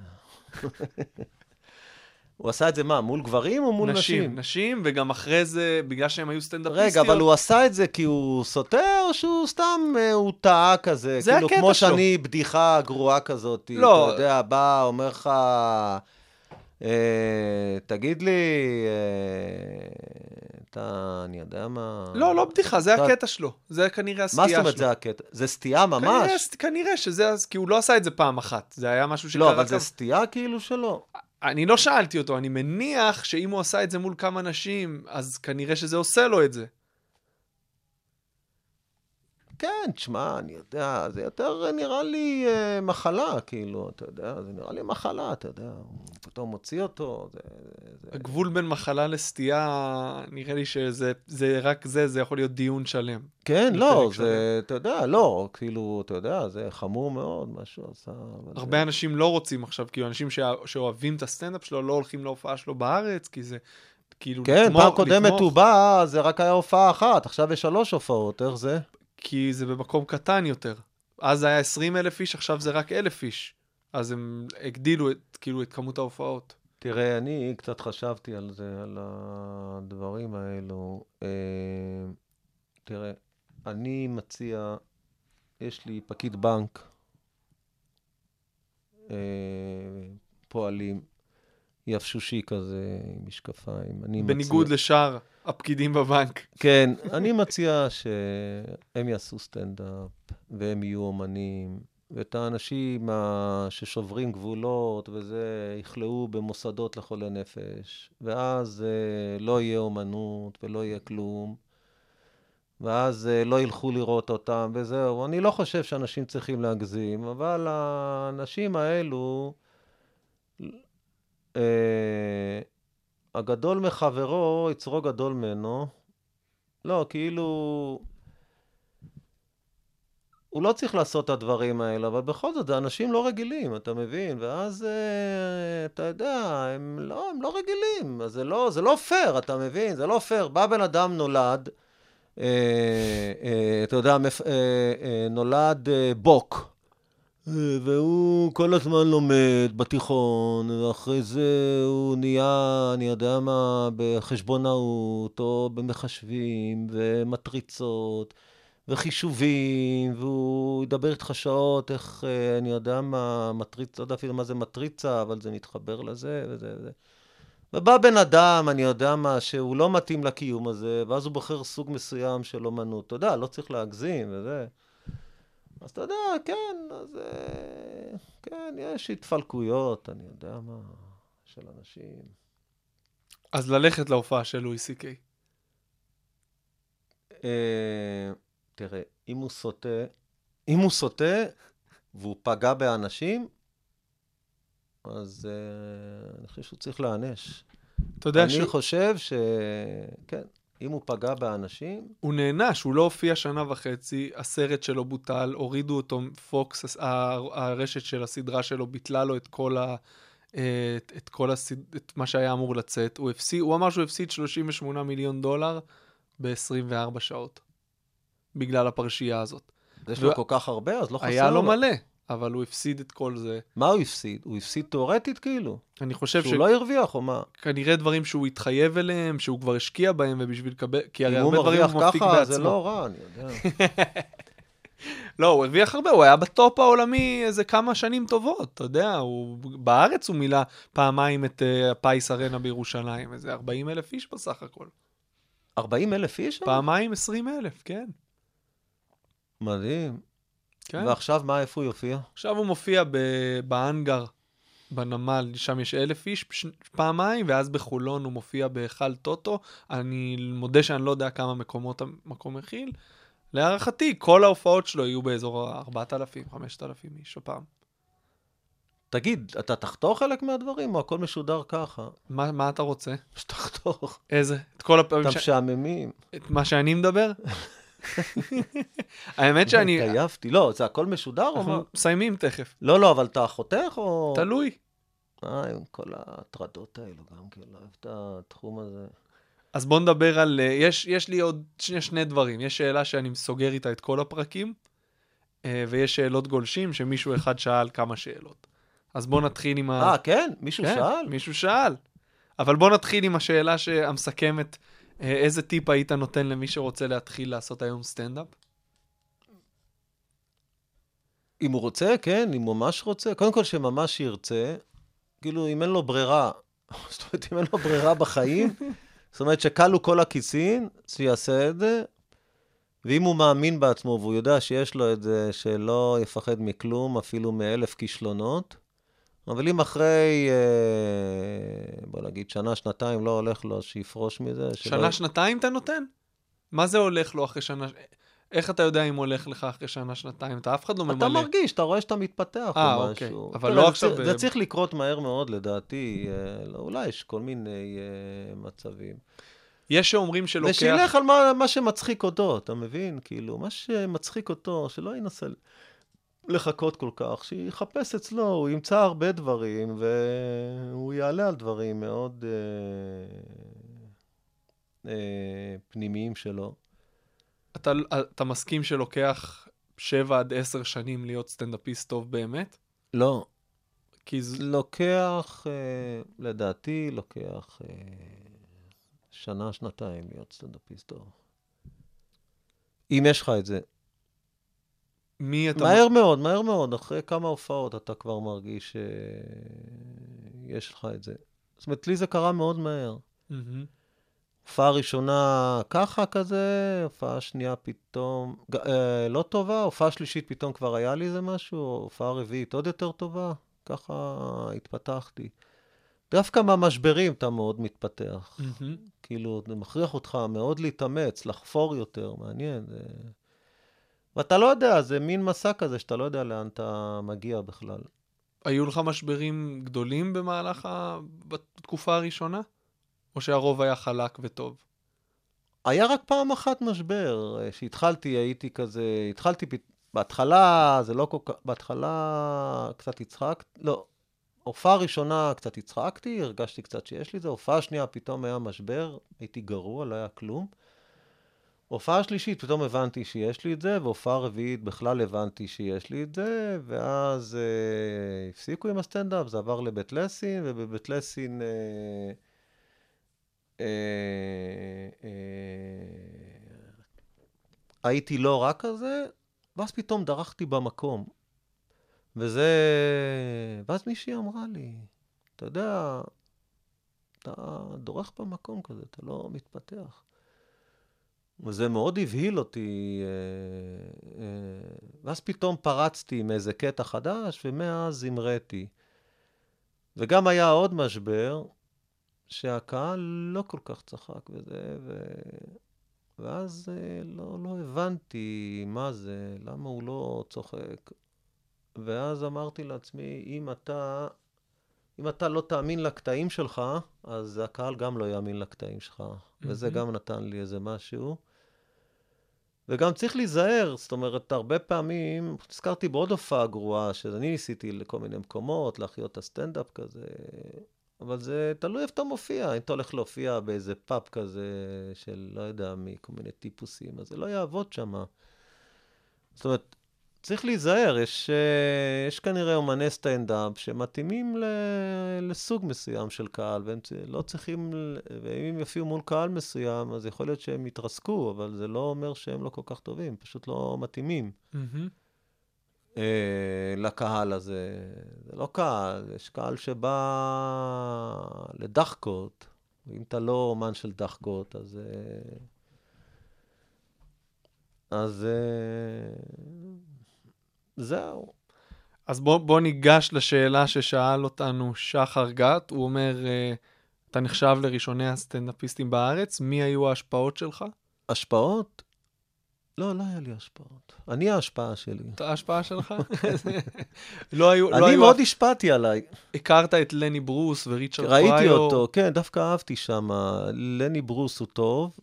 הוא עשה את זה מה, מול גברים או מול נשים? נשים, נשים, וגם אחרי זה, בגלל שהם היו סטנדאפיסטיות. רגע, אבל הוא עשה את זה כי הוא סוטה, או שהוא סתם, אה, הוא טעה כזה? זה כאילו, הקטע כמו שלו. שאני בדיחה גרועה כזאת. לא. אתה יודע, בא, אומר לך, אה, תגיד לי, אה, אתה, אני יודע מה... לא, לא בדיחה, זה אתה- הקטע שלו. זה כנראה הסטייה מה שלו. זאת אומרת זה הקטע? זה סטייה ממש? כנראה, כנראה שזה, כי הוא לא עשה את זה פעם אחת. זה היה משהו שקרה לא, אבל זה סטייה כאילו שלו. אני לא שאלתי אותו, אני מניח שאם הוא עשה את זה מול כמה נשים, אז כנראה שזה עושה לו את זה. כן, תשמע, אני יודע, זה יותר נראה לי אה, מחלה, כאילו, אתה יודע, זה נראה לי מחלה, אתה יודע, הוא פתאום מוציא אותו, זה... זה... הגבול בין מחלה לסטייה, נראה לי שזה זה רק זה, זה יכול להיות דיון שלם. כן, לא, שלם. זה, אתה יודע, לא, כאילו, אתה יודע, זה חמור מאוד, מה שהוא עשה. הרבה זה... אנשים לא רוצים עכשיו, כאילו, אנשים שה- שאוהבים את הסטנדאפ שלו, לא הולכים להופעה שלו בארץ, כי זה, כאילו, כן, לתמוך- פעם קודמת לתמוך, הוא בא, זה רק היה הופעה אחת, עכשיו יש שלוש הופעות, איך זה? כי זה במקום קטן יותר. אז זה היה 20 אלף איש, עכשיו זה רק אלף איש. אז הם הגדילו את, כאילו, את כמות ההופעות. תראה, אני קצת חשבתי על זה, על הדברים האלו. אה, תראה, אני מציע, יש לי פקיד בנק, אה, פועלים, יבשושי כזה, עם משקפיים. בניגוד מציע, לשאר הפקידים בבנק. כן, אני מציע שהם יעשו סטנדאפ, והם יהיו אומנים, ואת האנשים ששוברים גבולות וזה, יכלאו במוסדות לחולי נפש, ואז אה, לא יהיה אומנות ולא יהיה כלום, ואז אה, לא ילכו לראות אותם, וזהו. אני לא חושב שאנשים צריכים להגזים, אבל האנשים האלו, אה, הגדול מחברו, יצרו גדול ממנו. לא, כאילו... הוא לא צריך לעשות את הדברים האלה, אבל בכל זאת, זה אנשים לא רגילים, אתה מבין? ואז, אה, אתה יודע, הם לא, הם לא רגילים. זה לא, זה לא פייר, אתה מבין? זה לא פייר. בא בן אדם נולד, אה, אה, אתה יודע, מפ, אה, אה, נולד אה, בוק. והוא כל הזמן לומד בתיכון, ואחרי זה הוא נהיה, אני יודע מה, בחשבונאות, או במחשבים, ומטריצות, וחישובים, והוא ידבר איתך שעות, איך, אה, אני יודע מה, מטריצה, לא יודע אפילו מה זה מטריצה, אבל זה מתחבר לזה, וזה וזה. ובא בן אדם, אני יודע מה, שהוא לא מתאים לקיום הזה, ואז הוא בוחר סוג מסוים של אומנות. אתה יודע, לא צריך להגזים וזה. אז אתה יודע, כן, אז אה, כן, יש התפלקויות, אני יודע מה, של אנשים. אז ללכת להופעה של לואי סי קיי. אה, תראה, אם הוא סוטה, אם הוא סוטה והוא פגע באנשים, אז אה, אני חושב שהוא צריך להיענש. אתה יודע אני שהוא חושב ש... כן, אם הוא פגע באנשים, נענש, הוא לא הופיע שנה וחצי, הסרט שלו בוטל, הורידו אותו, פוקס, הרשת של הסדרה שלו ביטלה לו את כל ה... את, את כל הסד... את מה שהיה אמור לצאת. הוא, הפסיד, הוא אמר שהוא הפסיד 38 מיליון דולר ב-24 שעות, בגלל הפרשייה הזאת. יש לו כל כך הרבה, אז לא חסר היה לו מלא, אבל הוא הפסיד את כל זה. מה הוא הפסיד? הוא הפסיד תיאורטית כאילו? אני חושב שהוא לא הרוויח או מה? שכנראה דברים שהוא התחייב אליהם, שהוא כבר השקיע בהם, ובשביל לקבל... כי הרי אם הוא הרבה דברים מרוויח הוא מפיק ככה, בעצמו. זה לא רע, אני יודע. לא, הוא הרוויח הרבה, הוא היה בטופ העולמי איזה כמה שנים טובות, אתה יודע, הוא... בארץ הוא מילא פעמיים את uh, הפיס ארנה בירושלים, איזה 40 אלף איש בסך הכל. 40 אלף איש? פעמיים 20 אלף, כן. מדהים. כן. ועכשיו מה, איפה הוא יופיע? עכשיו הוא מופיע ב- באנגר, בנמל, שם יש אלף איש ש- פעמיים, ואז בחולון הוא מופיע בהיכל טוטו. אני מודה שאני לא יודע כמה מקומות המקום מכיל. להערכתי, כל ההופעות שלו יהיו באזור ה-4,000, 5,000 איש הפעם. תגיד, אתה תחתוך חלק מהדברים, או הכל משודר ככה? מה, מה אתה רוצה? שתחתוך. איזה? את כל הפעמים, ש... משעממים. את מה שאני מדבר? האמת שאני... התעייפתי. לא, זה הכל משודר או מה? אנחנו מסיימים תכף. לא, לא, אבל אתה חותך או... תלוי. אה, עם כל ההטרדות האלו גם כן, לא אוהב את התחום הזה. אז בוא נדבר על... אה, יש, יש לי עוד שני, שני דברים. יש שאלה שאני סוגר איתה את כל הפרקים, אה, ויש שאלות גולשים שמישהו אחד שאל כמה שאלות. אז בוא נתחיל עם ה... אה, כן? מישהו כן, שאל? מישהו שאל. אבל בוא נתחיל עם השאלה המסכמת. אה, איזה טיפ היית נותן למי שרוצה להתחיל לעשות היום סטנדאפ? אם הוא רוצה, כן, אם הוא ממש רוצה. קודם כל, שממש ירצה. כאילו, אם אין לו ברירה, זאת אומרת, אם אין לו ברירה בחיים, זאת אומרת שכלו כל הכיסים, שיעשה את זה. ואם הוא מאמין בעצמו והוא יודע שיש לו את זה, שלא יפחד מכלום, אפילו מאלף כישלונות. אבל אם אחרי, אה, בוא נגיד, שנה, שנתיים לא הולך לו, שיפרוש מזה. שנה, שלא... שנתיים אתה נותן? מה זה הולך לו אחרי שנה? איך אתה יודע אם הולך לך אחרי שנה, שנתיים? אתה אף אחד לא ממלא. אתה מרגיש, אתה רואה שאתה מתפתח 아, או אה, אוקיי. משהו. אבל לא עכשיו... זה, זה צריך לקרות מהר מאוד, לדעתי. אה, לא, אולי יש כל מיני מצבים. יש שאומרים שלוקח... ושילך על מה, מה שמצחיק אותו, אתה מבין? כאילו, מה שמצחיק אותו, שלא ינסה לחכות כל כך, שיחפש אצלו, הוא ימצא הרבה דברים, והוא יעלה על דברים מאוד אה, אה, פנימיים שלו. אתה, אתה מסכים שלוקח שבע עד עשר שנים להיות סטנדאפיסט טוב באמת? לא. כי זה... לוקח, אה, לדעתי, לוקח... אה, שנה, שנתיים להיות סטנדאפיסט טוב. אם יש לך את זה. מי אתה... מהר מאוד, מהר מאוד. אחרי כמה הופעות אתה כבר מרגיש שיש לך את זה. זאת אומרת, לי זה קרה מאוד מהר. הופעה ראשונה ככה כזה, הופעה שנייה פתאום אה, לא טובה, הופעה שלישית פתאום כבר היה לי איזה משהו, הופעה רביעית עוד יותר טובה, ככה התפתחתי. דווקא מהמשברים אתה מאוד מתפתח. Mm-hmm. כאילו, זה מכריח אותך מאוד להתאמץ, לחפור יותר, מעניין. זה... ואתה לא יודע, זה מין מסע כזה שאתה לא יודע לאן אתה מגיע בכלל. היו לך משברים גדולים במהלך ה... בתקופה הראשונה? או שהרוב היה חלק וטוב? היה רק פעם אחת משבר, שהתחלתי, הייתי כזה, התחלתי, בהתחלה, זה לא כל כך, בהתחלה קצת הצחקת, לא, הופעה ראשונה קצת הצחקתי, הרגשתי קצת שיש לי זה, הופעה שנייה פתאום היה משבר, הייתי גרוע, לא היה כלום. הופעה שלישית, פתאום הבנתי שיש לי את זה, והופעה רביעית בכלל הבנתי שיש לי את זה, ואז אה, הפסיקו עם הסטנדאפ, זה עבר לבית לסין, ובבית לסין אה, אה, אה, הייתי לא רק כזה, ואז פתאום דרכתי במקום. וזה... ואז מישהי אמרה לי, אתה יודע, אתה דורך במקום כזה, אתה לא מתפתח. וזה מאוד הבהיל אותי. אה, אה, ואז פתאום פרצתי עם איזה קטע חדש, ומאז המראתי. וגם היה עוד משבר, שהקהל לא כל כך צחק וזה, ו... ואז אה, לא, לא הבנתי מה זה, למה הוא לא צוחק. ואז אמרתי לעצמי, אם אתה, אם אתה לא תאמין לקטעים שלך, אז הקהל גם לא יאמין לקטעים שלך. Mm-hmm. וזה גם נתן לי איזה משהו. וגם צריך להיזהר, זאת אומרת, הרבה פעמים, הזכרתי בעוד הופעה גרועה, שאני ניסיתי לכל מיני מקומות, להחיות את הסטנדאפ כזה, אבל זה תלוי איפה אתה מופיע. אם אתה הולך להופיע באיזה פאב כזה של, לא יודע, מכל מיני טיפוסים, אז זה לא יעבוד שם. זאת אומרת, צריך להיזהר, יש, אה, יש כנראה אומני סטנדאפ שמתאימים לסוג מסוים של קהל, והם לא צריכים, ואם הם יופיעו מול קהל מסוים, אז יכול להיות שהם יתרסקו, אבל זה לא אומר שהם לא כל כך טובים, פשוט לא מתאימים mm-hmm. לקהל הזה. זה לא קהל, יש קהל שבא לדחקות, ואם אתה לא אומן של דחקות, אז... אה, אז זהו. אז בוא, בוא ניגש לשאלה ששאל אותנו שחר גת. הוא אומר, uh, אתה נחשב לראשוני הסטנדאפיסטים בארץ, מי היו ההשפעות שלך? השפעות? לא, לא היה לי השפעות. אני ההשפעה שלי. את ההשפעה שלך? לא היו... אני לא מאוד היו... השפעתי עליי. הכרת את לני ברוס וריצ'רד פריור? ראיתי אותו, כן, דווקא אהבתי שם. לני ברוס הוא טוב,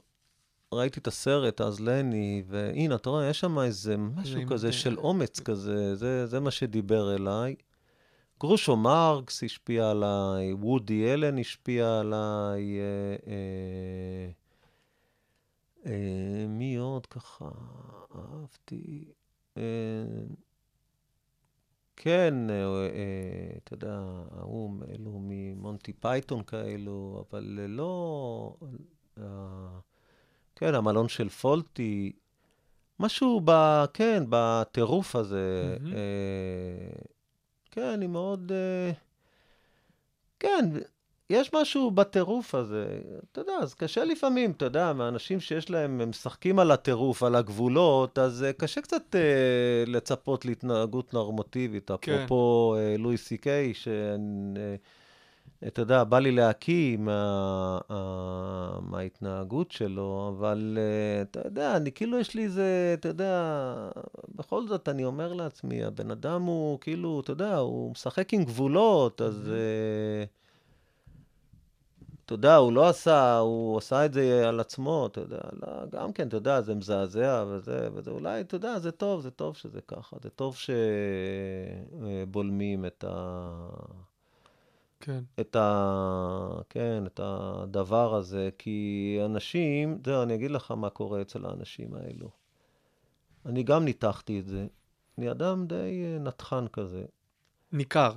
ראיתי את הסרט, אז לני, והנה, אתה רואה, יש שם איזה משהו כזה של אומץ כזה, זה, זה מה שדיבר אליי. גרושו מרקס השפיע עליי, וודי אלן השפיע עליי, אה, אה, אה, מי עוד ככה אהבתי? אה, כן, אה, אה, אתה יודע, ההוא, אלו ממונט... מונטי פייתון כאלו, אבל לא... אה, כן, המלון של פולטי, משהו ב... כן, בטירוף הזה. מהמם. אה, כן, אני מאוד... אה, כן, יש משהו בטירוף הזה. אתה יודע, אז קשה לפעמים, אתה יודע, מהאנשים שיש להם, הם משחקים על הטירוף, על הגבולות, אז אה, קשה קצת אה, לצפות להתנהגות נורמטיבית. כן. אפרופו אה, לואי סי קיי, שאתה יודע, בא לי להקיא מה, אה, מההתנהגות שלו, אבל אה, אתה יודע, אני כאילו יש לי איזה, אתה יודע, בכל זאת אני אומר לעצמי, הבן אדם הוא כאילו, אתה יודע, הוא משחק עם גבולות, אז... אה, אתה יודע, הוא לא עשה, הוא עשה את זה על עצמו, אתה יודע, לא, גם כן, אתה יודע, זה מזעזע וזה, וזה, אולי, אתה יודע, זה טוב, זה טוב שזה ככה, זה טוב שבולמים את ה... כן. את ה... כן, את הדבר הזה, כי אנשים, זהו, אני אגיד לך מה קורה אצל האנשים האלו. אני גם ניתחתי את זה. אני אדם די אה, נתחן כזה. ניכר.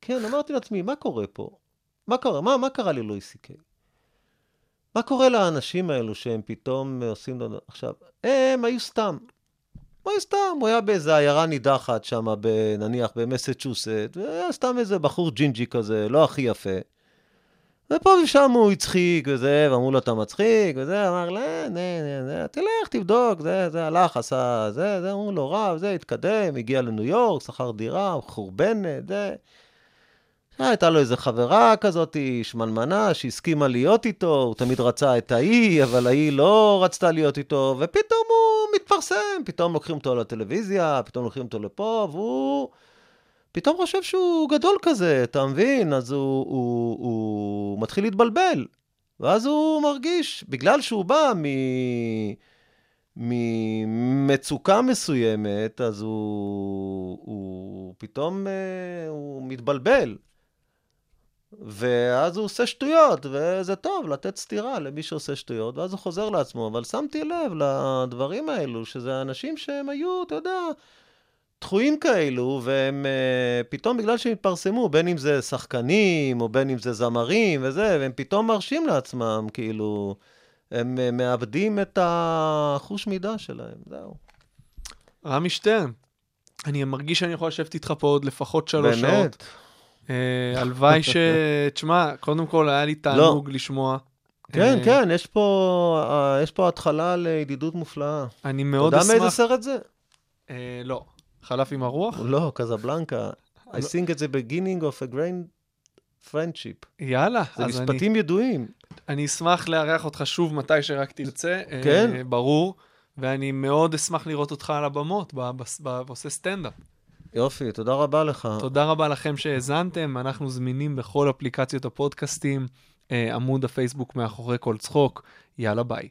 כן, אמרתי לעצמי, מה קורה פה? מה קורה? מה, מה קרה ללואי סי קיי? מה קורה לאנשים האלו שהם פתאום עושים לנו... עכשיו, הם היו סתם. הוא סתם, הוא היה באיזה עיירה נידחת שם, נניח במסצ'וסט, והיה סתם איזה בחור ג'ינג'י כזה, לא הכי יפה. ופה ושם הוא הצחיק וזה, ואמרו לו, אתה מצחיק, וזה, אמר, לא, נה, נה, נה, תלך, תבדוק, זה, זה, הלך, עשה, זה, זה, אמרו לו, רב, זה, התקדם, הגיע לניו יורק, שכר דירה, חורבנת, זה. הייתה לו איזה חברה כזאת, שמנמנה, שהסכימה להיות איתו, הוא תמיד רצה את ההיא, אבל ההיא לא רצתה להיות איתו, ופתאום הוא מתפרסם, פתאום לוקחים אותו לטלוויזיה, פתאום לוקחים אותו לפה, והוא פתאום חושב שהוא גדול כזה, אתה מבין? אז הוא, הוא, הוא מתחיל להתבלבל, ואז הוא מרגיש, בגלל שהוא בא מ... ממצוקה מסוימת, אז הוא, הוא פתאום אה, הוא מתבלבל. ואז הוא עושה שטויות, וזה טוב לתת סטירה למי שעושה שטויות, ואז הוא חוזר לעצמו. אבל שמתי לב לדברים האלו, שזה אנשים שהם היו, אתה יודע, דחויים כאלו, והם אה, פתאום בגלל שהם התפרסמו, בין אם זה שחקנים, או בין אם זה זמרים וזה, והם פתאום מרשים לעצמם, כאילו, הם אה, מאבדים את החוש מידה שלהם, זהו. רמי שטרן, אני מרגיש שאני יכול לשבת איתך פה עוד לפחות שלוש שעות. באמת. אה, הלוואי ש... תשמע, קודם כל היה לי תענוג לשמוע. כן, אה, כן, יש פה, אה, יש פה התחלה לידידות מופלאה. אני אתה מאוד יודע מאיזה אשמח... סרט זה? אה, לא. חלף עם הרוח? לא, קזבלנקה. I לא. think it's the beginning of a grand friendship. יאללה, זה אז אני, משפטים ידועים. אני אשמח לארח אותך שוב מתי שרק תרצה. אה, כן. ברור. ואני מאוד אשמח לראות אותך על הבמות, ב- ב- ב- עושה סטנדאפ. יופי, תודה רבה לך. תודה רבה לכם שהאזנתם, אנחנו זמינים בכל אפליקציות הפודקאסטים, אה, עמוד הפייסבוק מאחורי כל צחוק, יאללה ביי.